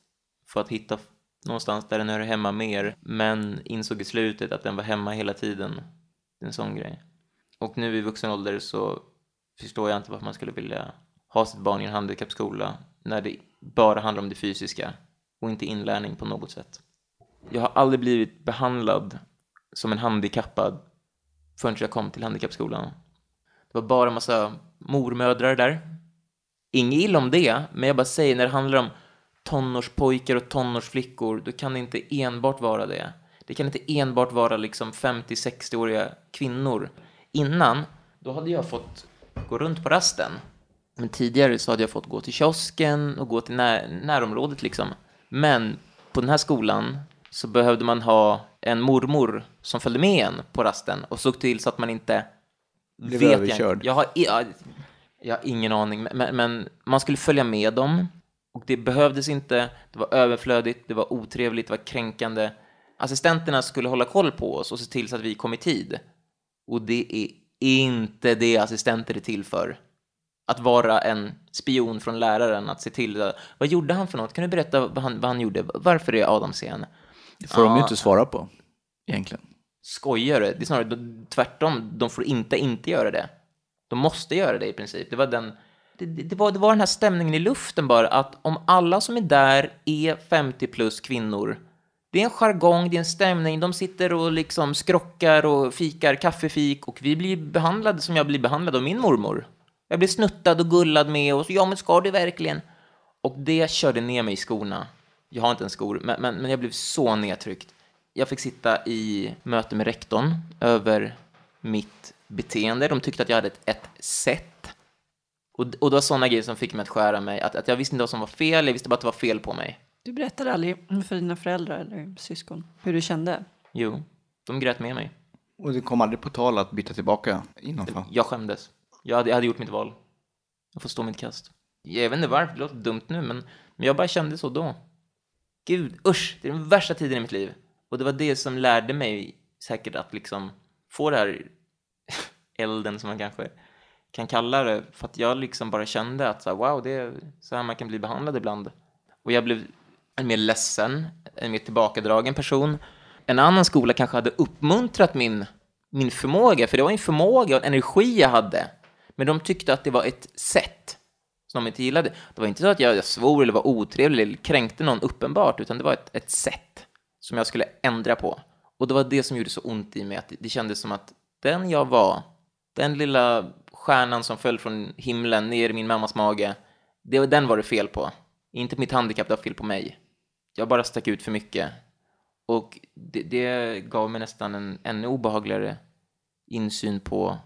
för att hitta någonstans där den hör hemma mer, men insåg i slutet att den var hemma hela tiden. Det är en sån grej. Och nu i vuxen ålder så förstår jag inte varför man skulle vilja ha sitt barn i en handikappskola när det bara handlar om det fysiska och inte inlärning på något sätt. Jag har aldrig blivit behandlad som en handikappad förrän jag kom till handikappskolan. Det var bara en massa mormödrar där Inget illa om det, men jag bara säger när det handlar om tonårspojkar och tonårsflickor, då kan det inte enbart vara det. Det kan inte enbart vara liksom 50-60-åriga kvinnor. Innan, då hade jag fått gå runt på rasten. Men tidigare så hade jag fått gå till kiosken och gå till när närområdet liksom. Men på den här skolan så behövde man ha en mormor som följde med en på rasten och såg till så att man inte blev vet överkörd. Jag, jag, har, jag, jag har ingen aning, men, men, man skulle följa med dem och det behövdes inte. Det var överflödigt, det var otrevligt, det var kränkande. Assistenterna skulle hålla koll på oss och se till så att vi kom i tid. Och det är inte det assistenter är till för. Att vara en spion från läraren, att se till. Vad gjorde han för något? Kan du berätta vad han, vad han gjorde? Varför är Adam sen? Det får ja. de ju inte svara på, egentligen. Skojar du? Det är snarare tvärtom. De får inte inte göra det. De måste göra det i princip. Det var den... Det, det, var, det var den här stämningen i luften bara, att om alla som är där är 50 plus kvinnor, det är en jargong, det är en stämning, de sitter och liksom skrockar och fikar kaffefik och vi blir behandlade som jag blir behandlad av min mormor. Jag blir snuttad och gullad med och så, ja men ska du verkligen? Och det körde ner mig i skorna. Jag har inte en skor, men, men, men jag blev så nedtryckt. Jag fick sitta i möte med rektorn över mitt beteende. De tyckte att jag hade ett, ett sätt. Och, och det var sådana grejer som fick mig att skära mig. Att, att jag visste inte vad som var fel, jag visste bara att det var fel på mig. Du berättade aldrig för dina föräldrar eller syskon hur du kände? Jo, de grät med mig. Och det kom aldrig på tal att byta tillbaka innan fall? Jag skämdes. Jag hade, jag hade gjort mitt val. Jag får stå mitt kast. Jag vet inte varför, det låter dumt nu, men, men jag bara kände så då. Gud, usch, det är den värsta tiden i mitt liv. Och det var det som lärde mig säkert att liksom få det här elden som man kanske kan kalla det. För att jag liksom bara kände att så här, wow, det är så här man kan bli behandlad ibland. Och jag blev en mer ledsen, en mer tillbakadragen person. En annan skola kanske hade uppmuntrat min, min förmåga, för det var en förmåga och en energi jag hade. Men de tyckte att det var ett sätt som de inte gillade. Det var inte så att jag svor eller var otrevlig eller kränkte någon uppenbart, utan det var ett, ett sätt som jag skulle ändra på. Och det var det som gjorde så ont i mig, att det kändes som att den jag var, den lilla stjärnan som föll från himlen ner i min mammas mage, det, den var det fel på. Inte mitt handikapp, det var fel på mig. Jag bara stack ut för mycket. Och det, det gav mig nästan en ännu obehagligare insyn på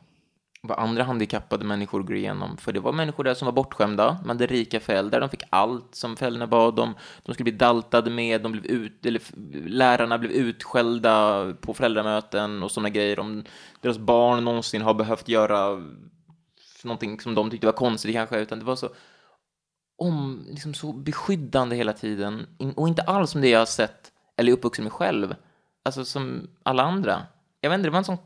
vad andra handikappade människor går igenom. För det var människor där som var bortskämda, man hade rika föräldrar, de fick allt som föräldrarna bad om. De skulle bli daltade med, de blev ut, eller lärarna blev utskällda på föräldramöten och sådana grejer. Om deras barn någonsin har behövt göra någonting som de tyckte var konstigt kanske, utan det var så om, liksom så beskyddande hela tiden och inte alls som det jag har sett eller är uppvuxen med själv, alltså som alla andra. Jag vet inte, det var en sån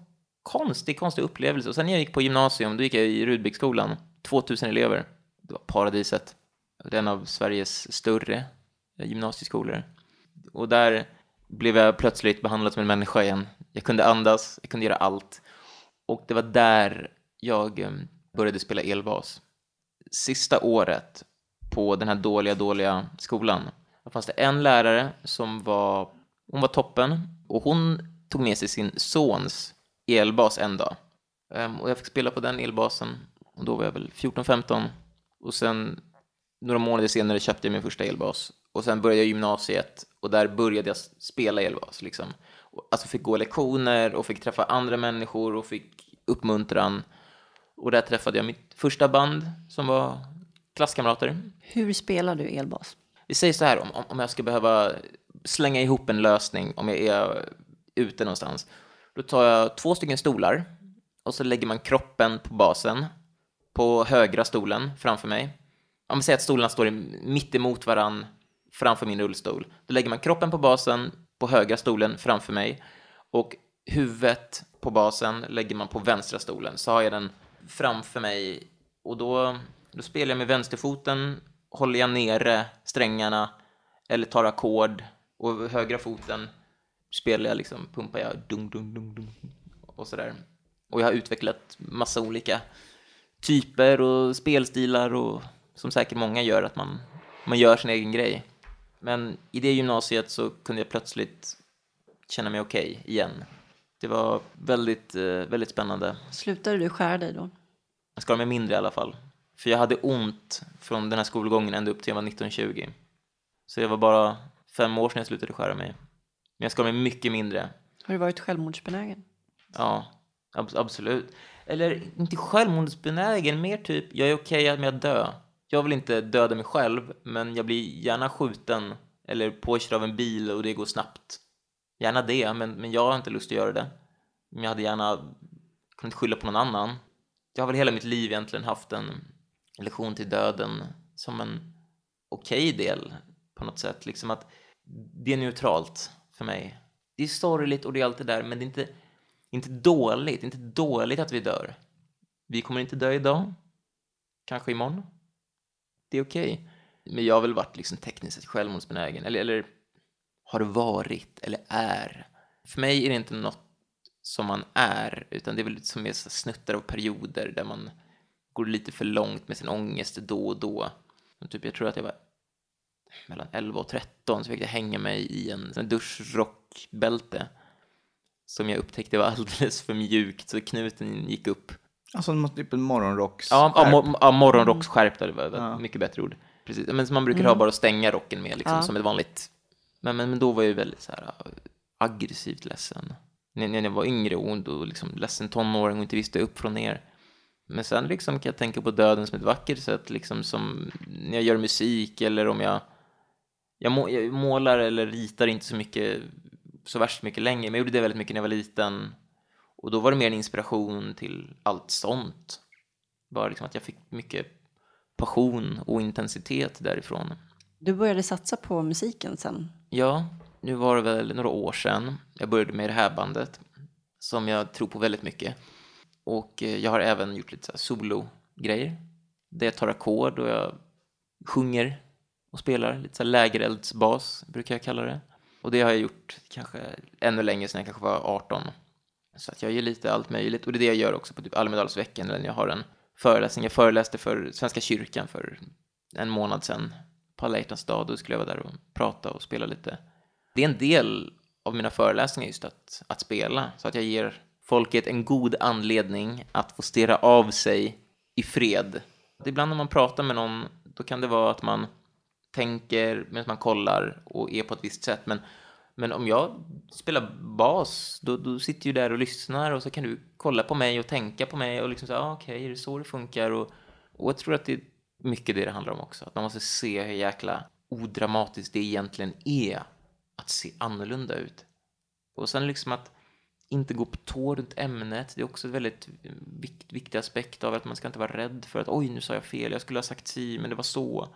konstig, konstig upplevelse. Och sen när jag gick på gymnasium, då gick jag i Rudbecksskolan, 2000 elever. Det var paradiset. Det är en av Sveriges större eh, gymnasieskolor. Och där blev jag plötsligt behandlad som en människa igen. Jag kunde andas, jag kunde göra allt. Och det var där jag eh, började spela elbas. Sista året på den här dåliga, dåliga skolan, fanns det en lärare som var, hon var toppen och hon tog med sig sin sons elbas en dag. Ehm, och jag fick spela på den elbasen och då var jag väl 14-15 och sen några månader senare köpte jag min första elbas och sen började jag gymnasiet och där började jag spela elbas liksom. Alltså fick gå lektioner och fick träffa andra människor och fick uppmuntran. Och där träffade jag mitt första band som var klasskamrater. Hur spelar du elbas? Vi säger så här, om, om jag ska behöva slänga ihop en lösning om jag är ute någonstans då tar jag två stycken stolar och så lägger man kroppen på basen på högra stolen framför mig. Om vi säger att stolarna står mitt emot varann framför min rullstol. Då lägger man kroppen på basen på högra stolen framför mig och huvudet på basen lägger man på vänstra stolen. Så har jag den framför mig och då, då spelar jag med vänsterfoten, håller jag nere strängarna eller tar ackord och högra foten spelar jag liksom, pumpar jag dung, dung, dung, dung och sådär. Och jag har utvecklat massa olika typer och spelstilar och som säkert många gör att man, man gör sin egen grej. Men i det gymnasiet så kunde jag plötsligt känna mig okej okay igen. Det var väldigt, eh, väldigt spännande. Slutade du skära dig då? Jag skar mig mindre i alla fall. För jag hade ont från den här skolgången ända upp till jag var 19-20. Så det var bara fem år sedan jag slutade skära mig. Men jag skar mig mycket mindre. Har du varit självmordsbenägen? Ja, ab absolut. Eller inte självmordsbenägen, mer typ jag är okej okay med att dö. Jag vill inte döda mig själv, men jag blir gärna skjuten eller påkörd av en bil och det går snabbt. Gärna det, men, men jag har inte lust att göra det. Men jag hade gärna kunnat skylla på någon annan. Jag har väl hela mitt liv egentligen haft en lektion till döden som en okej okay del på något sätt. Liksom att det är neutralt för mig. Det är sorgligt och det är allt det där, men det är inte, inte dåligt. Det är inte dåligt att vi dör. Vi kommer inte dö idag. Kanske imorgon. Det är okej. Okay. Men jag har väl varit liksom tekniskt sett självmordsbenägen. Eller, eller har varit, eller är. För mig är det inte något som man är, utan det är väl som är snuttar av perioder där man går lite för långt med sin ångest då och då. typ, jag tror att jag var mellan 11 och 13 så fick jag hänga mig i en, en duschrockbälte som jag upptäckte var alldeles för mjukt så knuten gick upp. Alltså typ en morgonrocks Ja, ja, ja morgonrocksskärp, det var ja. mycket bättre ord. Precis, men som man brukar mm. ha bara att stänga rocken med, liksom, ja. som ett vanligt. Men, men, men då var jag ju väldigt så här äh, aggressivt ledsen. När, när jag var yngre och då liksom ledsen tonåring och inte visste upp från ner. Men sen liksom kan jag tänka på döden som ett vackert sätt, liksom som när jag gör musik eller om jag jag, må, jag målar eller ritar inte så mycket, så värst mycket längre, men jag gjorde det väldigt mycket när jag var liten. Och då var det mer en inspiration till allt sånt. Bara liksom att jag fick mycket passion och intensitet därifrån. Du började satsa på musiken sen? Ja, nu var det väl några år sedan. Jag började med det här bandet som jag tror på väldigt mycket. Och eh, jag har även gjort lite solo-grejer. Där jag tar ackord och jag sjunger och spelar. Lite så lägereldsbas brukar jag kalla det. Och det har jag gjort kanske ännu längre sedan jag kanske var 18. Så att jag gör lite allt möjligt. Och det är det jag gör också på typ Almedalsveckan när jag har en föreläsning. Jag föreläste för Svenska kyrkan för en månad sedan på Alla hjärtans dag. Då skulle jag vara där och prata och spela lite. Det är en del av mina föreläsningar just att, att spela. Så att jag ger folket en god anledning att få stirra av sig i fred. Ibland när man pratar med någon, då kan det vara att man tänker medan man kollar och är på ett visst sätt. Men, men om jag spelar bas, då, då sitter ju där och lyssnar och så kan du kolla på mig och tänka på mig och liksom säga, ah, okej, okay, är det så det funkar? Och, och jag tror att det mycket det det handlar om också. Att man måste se hur jäkla odramatiskt det egentligen är att se annorlunda ut. Och sen liksom att inte gå på tå runt ämnet. Det är också en väldigt vikt, viktig aspekt av att man ska inte vara rädd för att oj, nu sa jag fel, jag skulle ha sagt si, men det var så.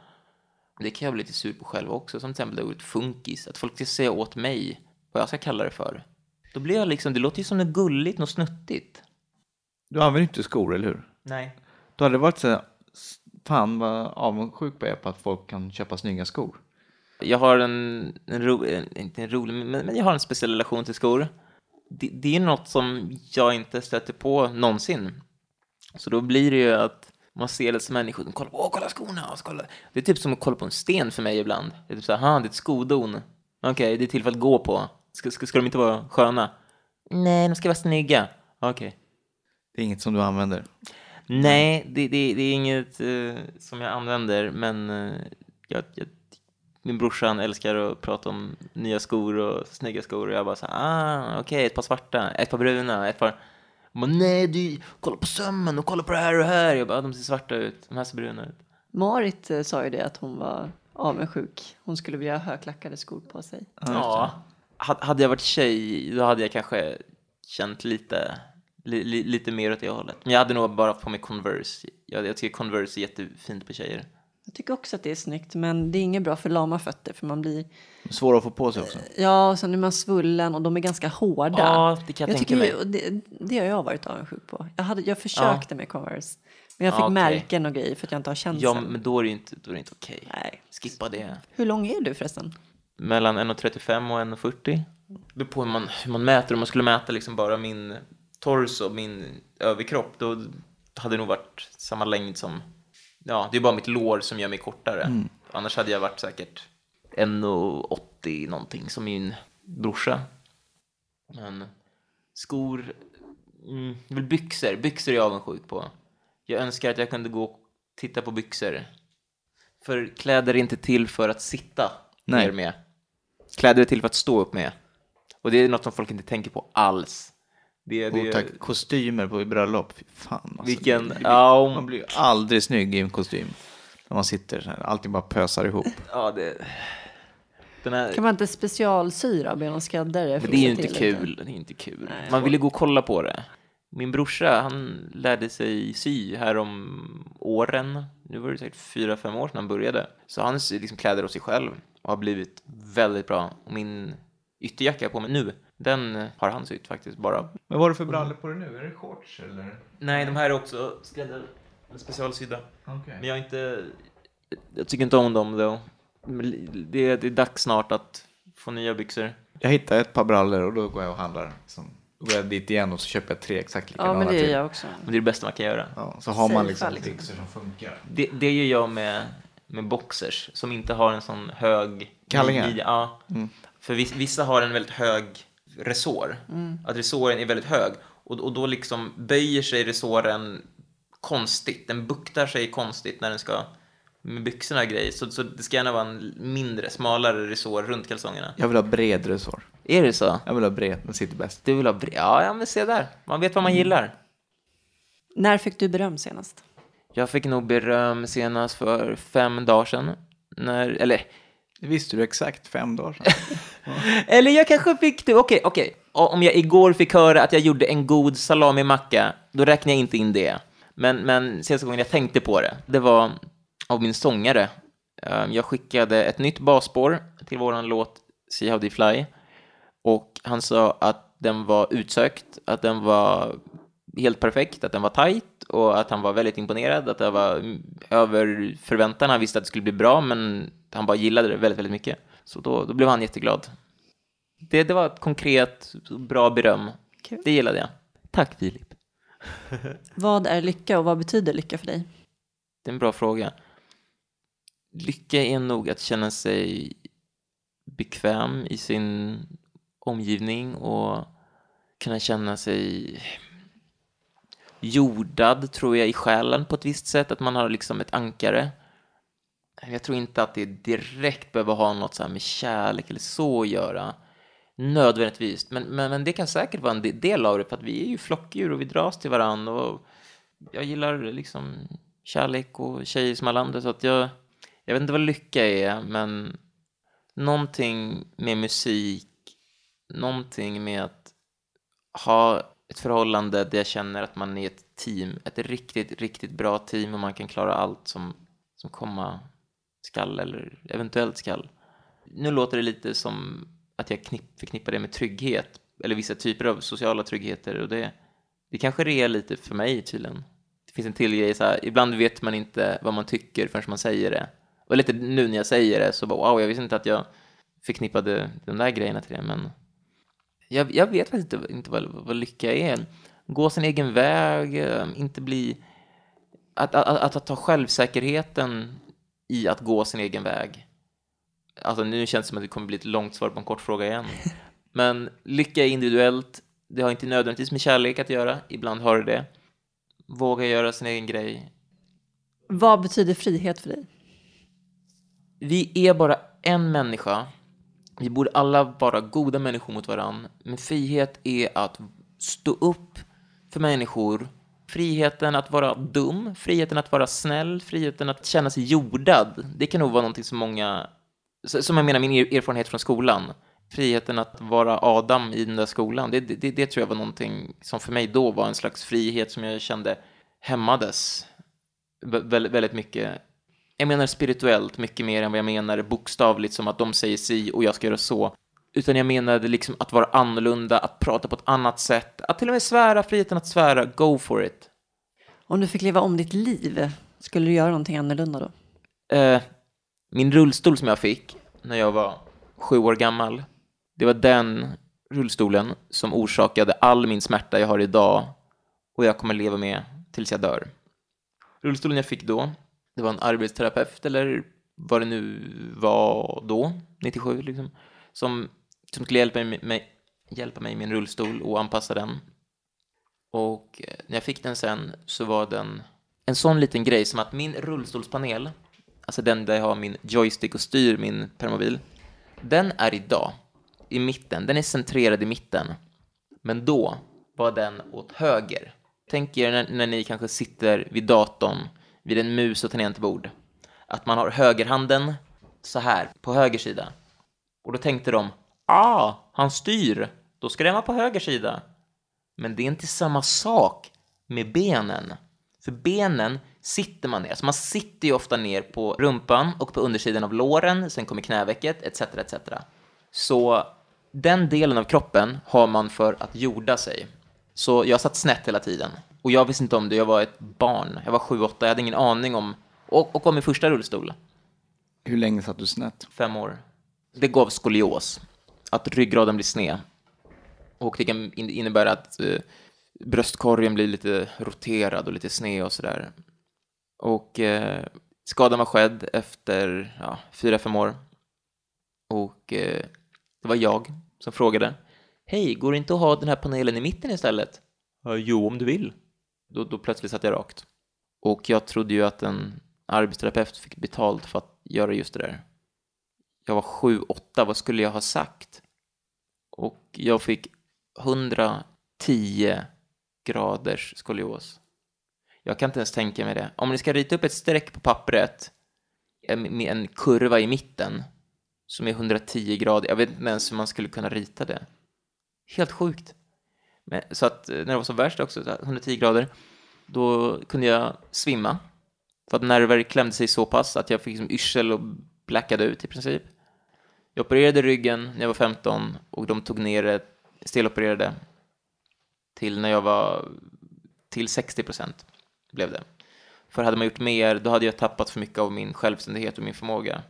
Det kan jag bli lite sur på själv också, som till exempel det ordet funkis. Att folk ska säga åt mig vad jag ska kalla det för. Då blir jag liksom, det låter ju som något gulligt, något snuttigt. Du använder inte skor, eller hur? Nej. Då hade det varit så här, fan vad avundsjuk på är på att folk kan köpa snygga skor. Jag har en, en, ro, inte en rolig, men, men jag har en speciell relation till skor. Det, det är något som jag inte stöter på någonsin. Så då blir det ju att man ser det som människor som kollar åh, kolla skorna, kolla. Det är typ som att kolla på en sten för mig ibland. Det är typ så här, det är ett skodon. Okej, okay, det är till för att gå på. Ska, ska, ska de inte vara sköna? Nej, de ska vara snygga. Okej. Okay. Det är inget som du använder? Nej, det, det, det är inget uh, som jag använder, men uh, jag, jag, min brorsan älskar att prata om nya skor och snygga skor och jag bara så ah, okej, okay, ett par svarta, ett par bruna, ett par bara, nej, du, kolla på sömmen och kolla på det här och det här. Jag bara, de ser svarta ut, de här ser bruna ut. Marit eh, sa ju det att hon var avundsjuk. Hon skulle vilja ha högklackade skor på sig. Ja, hade jag varit tjej då hade jag kanske känt lite, li, li, lite mer åt det hållet. Men jag hade nog bara på mig Converse. Jag, jag tycker Converse är jättefint på tjejer. Jag tycker också att det är snyggt, men det är inget bra för lama fötter för man blir... Svåra att få på sig också. Ja, och sen är man svullen och de är ganska hårda. Ja, det kan jag, jag tänka mig. Det, det har jag varit avundsjuk på. Jag, hade, jag försökte ja. med Converse, men jag fick ja, okay. märken och grejer för att jag inte har känslan. Ja, men då är det inte, då är det inte okej. Okay. Nej. Skippa det. Hur lång är du förresten? Mellan 1,35 och 1,40. Det beror på hur man, hur man mäter. Om man skulle mäta liksom bara min torso, min överkropp, då hade det nog varit samma längd som ja, det är bara mitt lår som gör mig kortare. Mm. Annars hade jag varit säkert 1,80 någonting som min brorsa. Men skor, mm, väl byxor. Byxor är jag avundsjuk på. Jag önskar att jag kunde gå titta på byxor. För kläder är inte till för att sitta Nej. ner med. Kläder är till för att stå upp med. Och det är något som folk inte tänker på alls. Det, det, Och tack, kostymer på bröllop. Fy fan alltså. Vilken, Det ja, om- Man blir ju aldrig snygg i en kostym. När man sitter så här, allting bara pösar ihop. ja, det, den här, Kan man inte specialsyra be någon skräddare? Men det är ju inte till lite? kul. Det är inte kul. Nej. Man ville gå och kolla på det. Min brorsa, han lärde sig sy här om åren. Nu var det säkert fyra, fem år sedan han började. Så han syr liksom kläder åt sig själv och har blivit väldigt bra. Och min ytterjacka jag har på mig nu, den har han sytt faktiskt bara. Men vad har du för brallor på dig nu? Är det shorts eller? Nej, de här är också skrädda, eller specialsydda. Okej. Men jag inte, jag tycker inte om dem då. Det, det är dags snart att få nya byxor. Jag hittar ett par brallor och då går jag och handlar. Liksom. Då går jag dit igen och så köper jag tre exakt Ja, likadana men det gör jag också. Men det är det bästa man kan göra. Ja, så har man liksom liksom. byxor som funkar. Det, det gör jag med, med boxers som inte har en sån hög... Kallingar? Ja. Mm. För vis- vissa har en väldigt hög resår. Att resåren är väldigt hög. Och, och då liksom böjer sig resåren konstigt. Den buktar sig konstigt när den ska med byxorna och grejer. Så, så det ska gärna vara en mindre, smalare resår runt kalsongerna. Jag vill ha bred resår. Är det så? Jag vill ha bred, den sitter bäst. Du vill ha bre- Ja, ja, men se där. Man vet vad man gillar. När fick du beröm senast? Jag fick nog beröm senast för fem dagar sedan. När, eller det visste du exakt fem dagar sedan. Eller jag kanske fick det, okej, okej. Okay. Om jag igår fick höra att jag gjorde en god salamimacka, då räknar jag inte in det. Men, men senaste gången jag tänkte på det, det var av min sångare. Ehm, jag skickade ett nytt basspår till våran låt See How They Fly. Och han sa att den var utsökt, att den var helt perfekt, att den var tight och att han var väldigt imponerad, att det var över förväntan. Han visste att det skulle bli bra, men han bara gillade det väldigt, väldigt mycket. Så då, då blev han jätteglad. Det, det var ett konkret, bra beröm. Kul. Det gillade jag. Tack Filip. Vad är lycka och vad betyder lycka för dig? Det är en bra fråga. Lycka är nog att känna sig bekväm i sin omgivning och kunna känna sig jordad, tror jag, i själen på ett visst sätt. Att man har liksom ett ankare. Jag tror inte att det direkt behöver ha något så här med kärlek eller så att göra. Nödvändigtvis. Men, men, men det kan säkert vara en del av det, för att vi är ju flockdjur och vi dras till varandra. Och jag gillar liksom kärlek och tjejer som alla andra, så att jag, jag vet inte vad lycka är, men någonting med musik, någonting med att ha ett förhållande där jag känner att man är ett team, ett riktigt, riktigt bra team och man kan klara allt som, som komma skall eller eventuellt skall. Nu låter det lite som att jag knipp, förknippar det med trygghet eller vissa typer av sociala tryggheter och det, det kanske det är lite för mig tydligen. Det finns en till grej så här, ibland vet man inte vad man tycker förrän man säger det. Och lite nu när jag säger det så bara wow, jag visste inte att jag förknippade de där grejerna till det, men jag, jag vet faktiskt inte, inte vad, vad lycka är. Gå sin egen väg, eh, inte bli... Att, att, att, att ta självsäkerheten i att gå sin egen väg. Alltså nu känns det som att det kommer bli ett långt svar på en kort fråga igen. Men lycka är individuellt. Det har inte nödvändigtvis med kärlek att göra. Ibland har det det. Våga göra sin egen grej. Vad betyder frihet för dig? Vi är bara en människa. Vi borde alla vara goda människor mot varann. Men frihet är att stå upp för människor. Friheten att vara dum, friheten att vara snäll, friheten att känna sig jordad. Det kan nog vara någonting som många, som jag menar min erfarenhet från skolan. Friheten att vara Adam i den där skolan, det, det, det tror jag var någonting som för mig då var en slags frihet som jag kände hämmades vä- väldigt, väldigt mycket jag menar spirituellt mycket mer än vad jag menar bokstavligt som att de säger si och jag ska göra så. Utan jag menade liksom att vara annorlunda, att prata på ett annat sätt, att till och med svära, friheten att svära, go for it. Om du fick leva om ditt liv, skulle du göra någonting annorlunda då? Eh, min rullstol som jag fick när jag var sju år gammal, det var den rullstolen som orsakade all min smärta jag har idag och jag kommer leva med tills jag dör. Rullstolen jag fick då, det var en arbetsterapeut eller vad det nu var då, 97 liksom, som, som skulle hjälpa mig, hjälpa mig med en rullstol och anpassa den. Och eh, när jag fick den sen så var den en sån liten grej som att min rullstolspanel, alltså den där jag har min joystick och styr min permobil, den är idag i mitten, den är centrerad i mitten. Men då var den åt höger. Tänk er när, när ni kanske sitter vid datorn vid en mus och tangentbord. Att man har högerhanden så här på höger sida. Och då tänkte de, ah, han styr, då ska den vara på höger sida. Men det är inte samma sak med benen. För benen sitter man ner. Alltså man sitter ju ofta ner på rumpan och på undersidan av låren, sen kommer knävecket, etc. etc. Så den delen av kroppen har man för att jorda sig. Så jag satt snett hela tiden. Och jag visste inte om det, jag var ett barn. Jag var sju, åtta, jag hade ingen aning om... Och, och kom i första rullstol. Hur länge satt du snett? Fem år. Det gav skolios. Att ryggraden blir sned. Och det kan innebära att eh, bröstkorgen blir lite roterad och lite sned och sådär. Och eh, skadan var skedd efter ja, fyra, fem år. Och eh, det var jag som frågade. Hej, går det inte att ha den här panelen i mitten istället? jo, om du vill. Då, då plötsligt satt jag rakt. Och jag trodde ju att en arbetsterapeut fick betalt för att göra just det där. Jag var sju, åtta, vad skulle jag ha sagt? Och jag fick 110 graders skolios. Jag kan inte ens tänka mig det. Om ni ska rita upp ett streck på pappret eh, med en kurva i mitten som är 110 grader, jag vet inte ens hur man skulle kunna rita det. Helt sjukt. Men, så att eh, när det var som värst också, 110 grader, då kunde jag svimma. För att nerver klämde sig så pass att jag fick liksom yrsel och blackade ut i princip. Jag opererade ryggen när jag var 15 och de tog ner det, stelopererade till när jag var till 60 procent blev det. För hade man gjort mer, då hade jag tappat för mycket av min självständighet och min förmåga.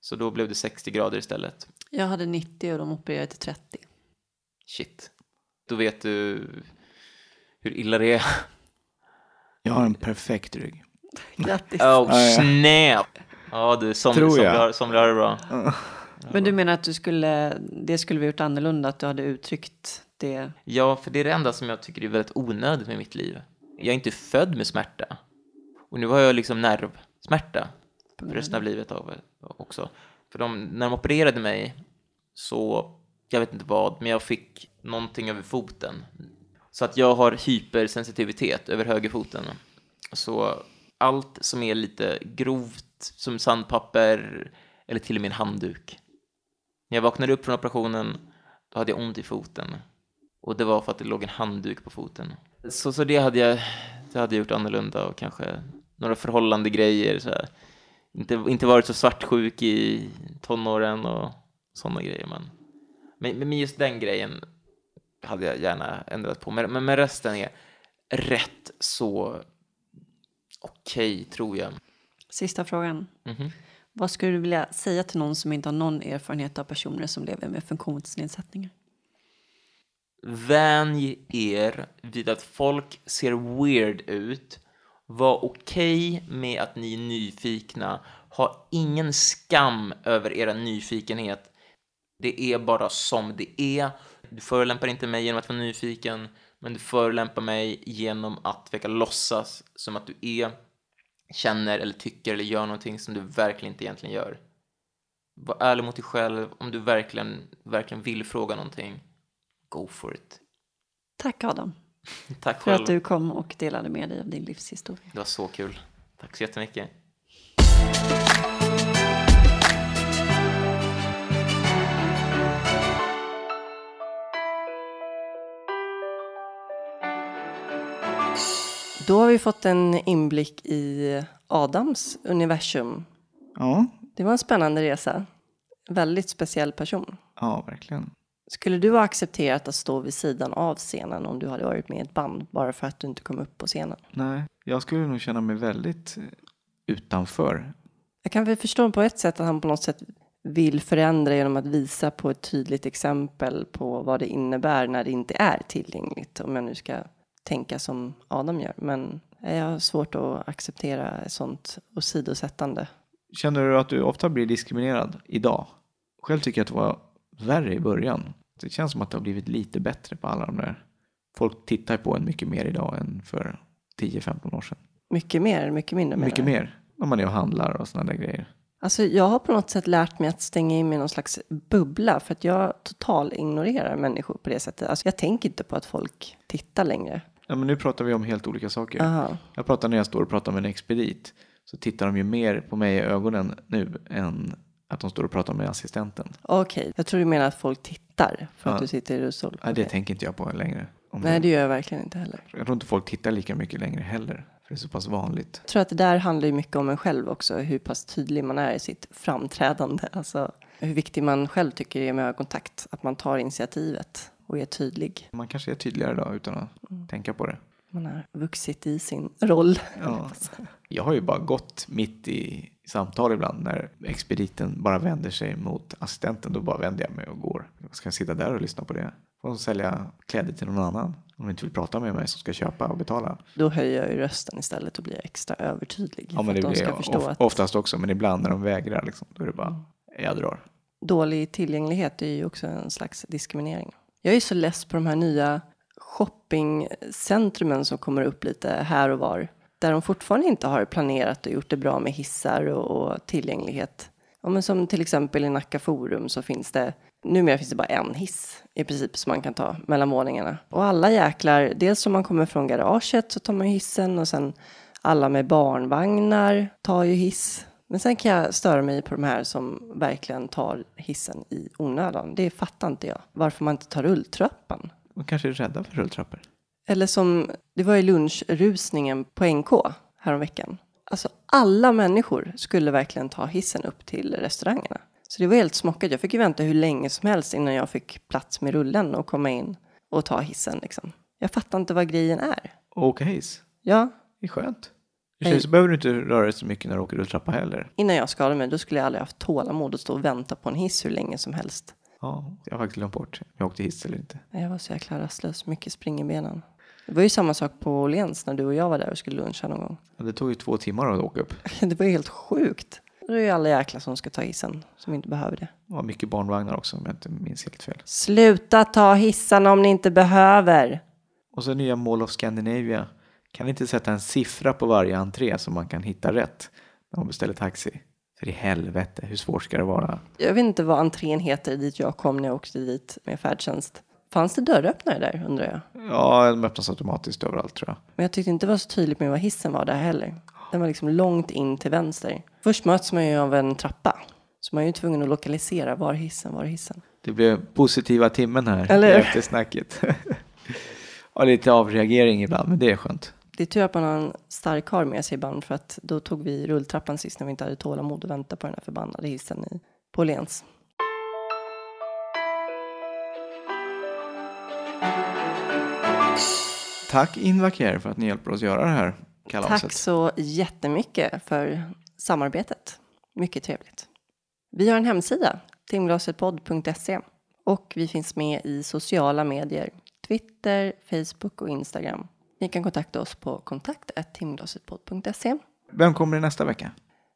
Så då blev det 60 grader istället. Jag hade 90 och de opererade till 30. Shit. Då vet du hur illa det är. Jag har en perfekt rygg. Grattis. Oh, snap! Ja du, som, Tror jag. somliga, somliga har det bra. Men du menar att du skulle, det skulle vi gjort annorlunda, att du hade uttryckt det? Ja, för det är det enda som jag tycker är väldigt onödigt med mitt liv. Jag är inte född med smärta. Och nu har jag liksom nervsmärta för resten av livet av, också. För de, när de opererade mig så, jag vet inte vad, men jag fick någonting över foten. Så att jag har hypersensitivitet över högerfoten. Så allt som är lite grovt, som sandpapper eller till och med en handduk. När jag vaknade upp från operationen, då hade jag ont i foten. Och det var för att det låg en handduk på foten. Så, så det, hade jag, det hade jag gjort annorlunda och kanske några förhållande grejer. Så här. Inte, inte varit så svartsjuk i tonåren och sådana grejer. Men, men, men just den grejen hade jag gärna ändrat på. Men, men, men resten är rätt så okej, okay, tror jag. Sista frågan. Mm -hmm. Vad skulle du vilja säga till någon som inte har någon erfarenhet av personer som lever med funktionsnedsättningar? Vänj er vid att folk ser weird ut. Var okej okay med att ni är nyfikna. Ha ingen skam över er nyfikenhet. Det är bara som det är. Du förolämpar inte mig genom att vara nyfiken, men du förolämpar mig genom att försöka låtsas som att du är, känner eller tycker eller gör någonting som du verkligen inte egentligen gör. Var ärlig mot dig själv om du verkligen, verkligen vill fråga någonting. Go for it. Tack Adam. Tack för själv. att du kom och delade med dig av din livshistoria. Det var så kul. Tack så jättemycket. Då har vi fått en inblick i Adams universum. Ja. Det var en spännande resa. Väldigt speciell person. Ja, verkligen. Skulle du ha accepterat att stå vid sidan av scenen om du hade varit med i ett band bara för att du inte kom upp på scenen? Nej, jag skulle nog känna mig väldigt utanför. Jag kan väl förstå på ett sätt att han på något sätt vill förändra genom att visa på ett tydligt exempel på vad det innebär när det inte är tillgängligt. Om jag nu ska tänka som Adam gör. Men jag har svårt att acceptera ett sånt åsidosättande. Känner du att du ofta blir diskriminerad idag? Själv tycker jag att det var värre i början. Det känns som att det har blivit lite bättre på alla de där. Folk tittar på en mycket mer idag än för 10-15 år sedan. Mycket mer, mycket mindre Mycket mer, om man är och handlar och sådana där grejer. Alltså jag har på något sätt lärt mig att stänga in mig i någon slags bubbla för att jag total ignorerar människor på det sättet. Alltså jag tänker inte på att folk tittar längre. Ja, men nu pratar vi om helt olika saker. Aha. Jag pratar när jag står och pratar med en expedit. Så tittar de ju mer på mig i ögonen nu än att de står och pratar med assistenten. Okej, okay. jag tror du menar att folk tittar för ja. att du sitter i rullstol. Nej, det tänker inte jag på längre. Nej, det gör jag verkligen inte heller. Jag tror inte folk tittar lika mycket längre heller. För det är så pass vanligt. Jag tror att det där handlar ju mycket om en själv också. Hur pass tydlig man är i sitt framträdande. Alltså hur viktig man själv tycker det är med ögonkontakt. Att man tar initiativet och är tydlig. Man kanske är tydligare då utan att mm. tänka på det. Man har vuxit i sin roll. Ja. Jag har ju bara gått mitt i samtal ibland när expediten bara vänder sig mot assistenten. Då bara vänder jag mig och går. Jag ska sitta där och lyssna på det? Får sälja kläder till någon annan om de inte vill prata med mig som ska köpa och betala. Då höjer jag ju rösten istället och blir extra övertydlig. Ja, men det blir jag of, att... oftast också, men ibland när de vägrar liksom, då är det bara, jag drar. Dålig tillgänglighet är ju också en slags diskriminering. Jag är så less på de här nya shoppingcentrumen som kommer upp lite här och var. Där de fortfarande inte har planerat och gjort det bra med hissar och, och tillgänglighet. Ja, men som till exempel i Nacka Forum så finns det numera finns det bara en hiss i princip som man kan ta mellan våningarna. Och alla jäklar, dels om man kommer från garaget så tar man hissen och sen alla med barnvagnar tar ju hiss. Men sen kan jag störa mig på de här som verkligen tar hissen i onödan. Det fattar inte jag. Varför man inte tar rulltrappan. Man kanske är rädda för rulltrappor. Eller som, det var ju lunchrusningen på NK häromveckan. Alltså alla människor skulle verkligen ta hissen upp till restaurangerna. Så det var helt smockat. Jag fick ju vänta hur länge som helst innan jag fick plats med rullen och komma in och ta hissen liksom. Jag fattar inte vad grejen är. åka hiss? Ja. Det är skönt. Sig så behöver du inte röra dig så mycket när du åker rulltrappa heller. Innan jag skadade mig, då skulle jag aldrig haft tålamod att stå och vänta på en hiss hur länge som helst. Ja, jag har faktiskt glömt bort jag åkte hiss eller inte. Jag var så jäkla rastlös, mycket spring i benen. Det var ju samma sak på Åhléns när du och jag var där och skulle luncha någon gång. Ja, det tog ju två timmar att åka upp. det var ju helt sjukt. Det är ju alla jäkla som ska ta hissen som inte behöver det. Det var mycket barnvagnar också om jag inte minns helt fel. Sluta ta hissarna om ni inte behöver. Och så nya Mall of Scandinavia. Kan inte sätta en siffra på varje entré så man kan hitta rätt när man beställer taxi? För i helvete, hur svårt ska det vara? Jag vet inte vad entrén heter dit jag kom när jag åkte dit med färdtjänst. Fanns det dörröppnare där undrar jag? Ja, de öppnas automatiskt överallt tror jag. Men jag tyckte inte det var så tydligt med vad hissen var där heller. Den var liksom långt in till vänster. Först möts man ju av en trappa. Så man är ju tvungen att lokalisera var hissen, var hissen. Det blev positiva timmen här Eller? efter snacket. ja, lite avreagering ibland, men det är skönt. Det är tur att man har en stark karl med sig ibland för att då tog vi rulltrappan sist när vi inte hade tålamod att vänta på den här förbannade hissen i, på Lens. Tack Invacare för att ni hjälper oss göra det här kalaset. Tack så jättemycket för samarbetet. Mycket trevligt. Vi har en hemsida, timglasetpodd.se och vi finns med i sociala medier, Twitter, Facebook och Instagram. Ni kan kontakta oss på kontakt.timglasetpodd.se. Vem kommer nästa vecka?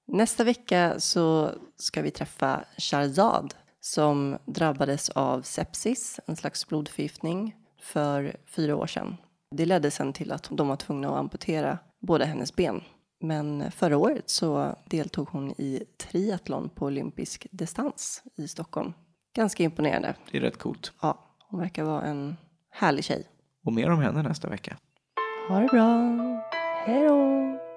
Nästa vecka så ska vi träffa Sharzad som drabbades av sepsis, en slags blodförgiftning, för fyra år sedan. Det ledde sen till att de var tvungna att amputera båda hennes ben. Men förra året så deltog hon i triathlon på olympisk distans i Stockholm. Ganska imponerande. Det är rätt coolt. Ja, hon verkar vara en härlig tjej. Och mer om henne nästa vecka. Ha det bra. Hej då!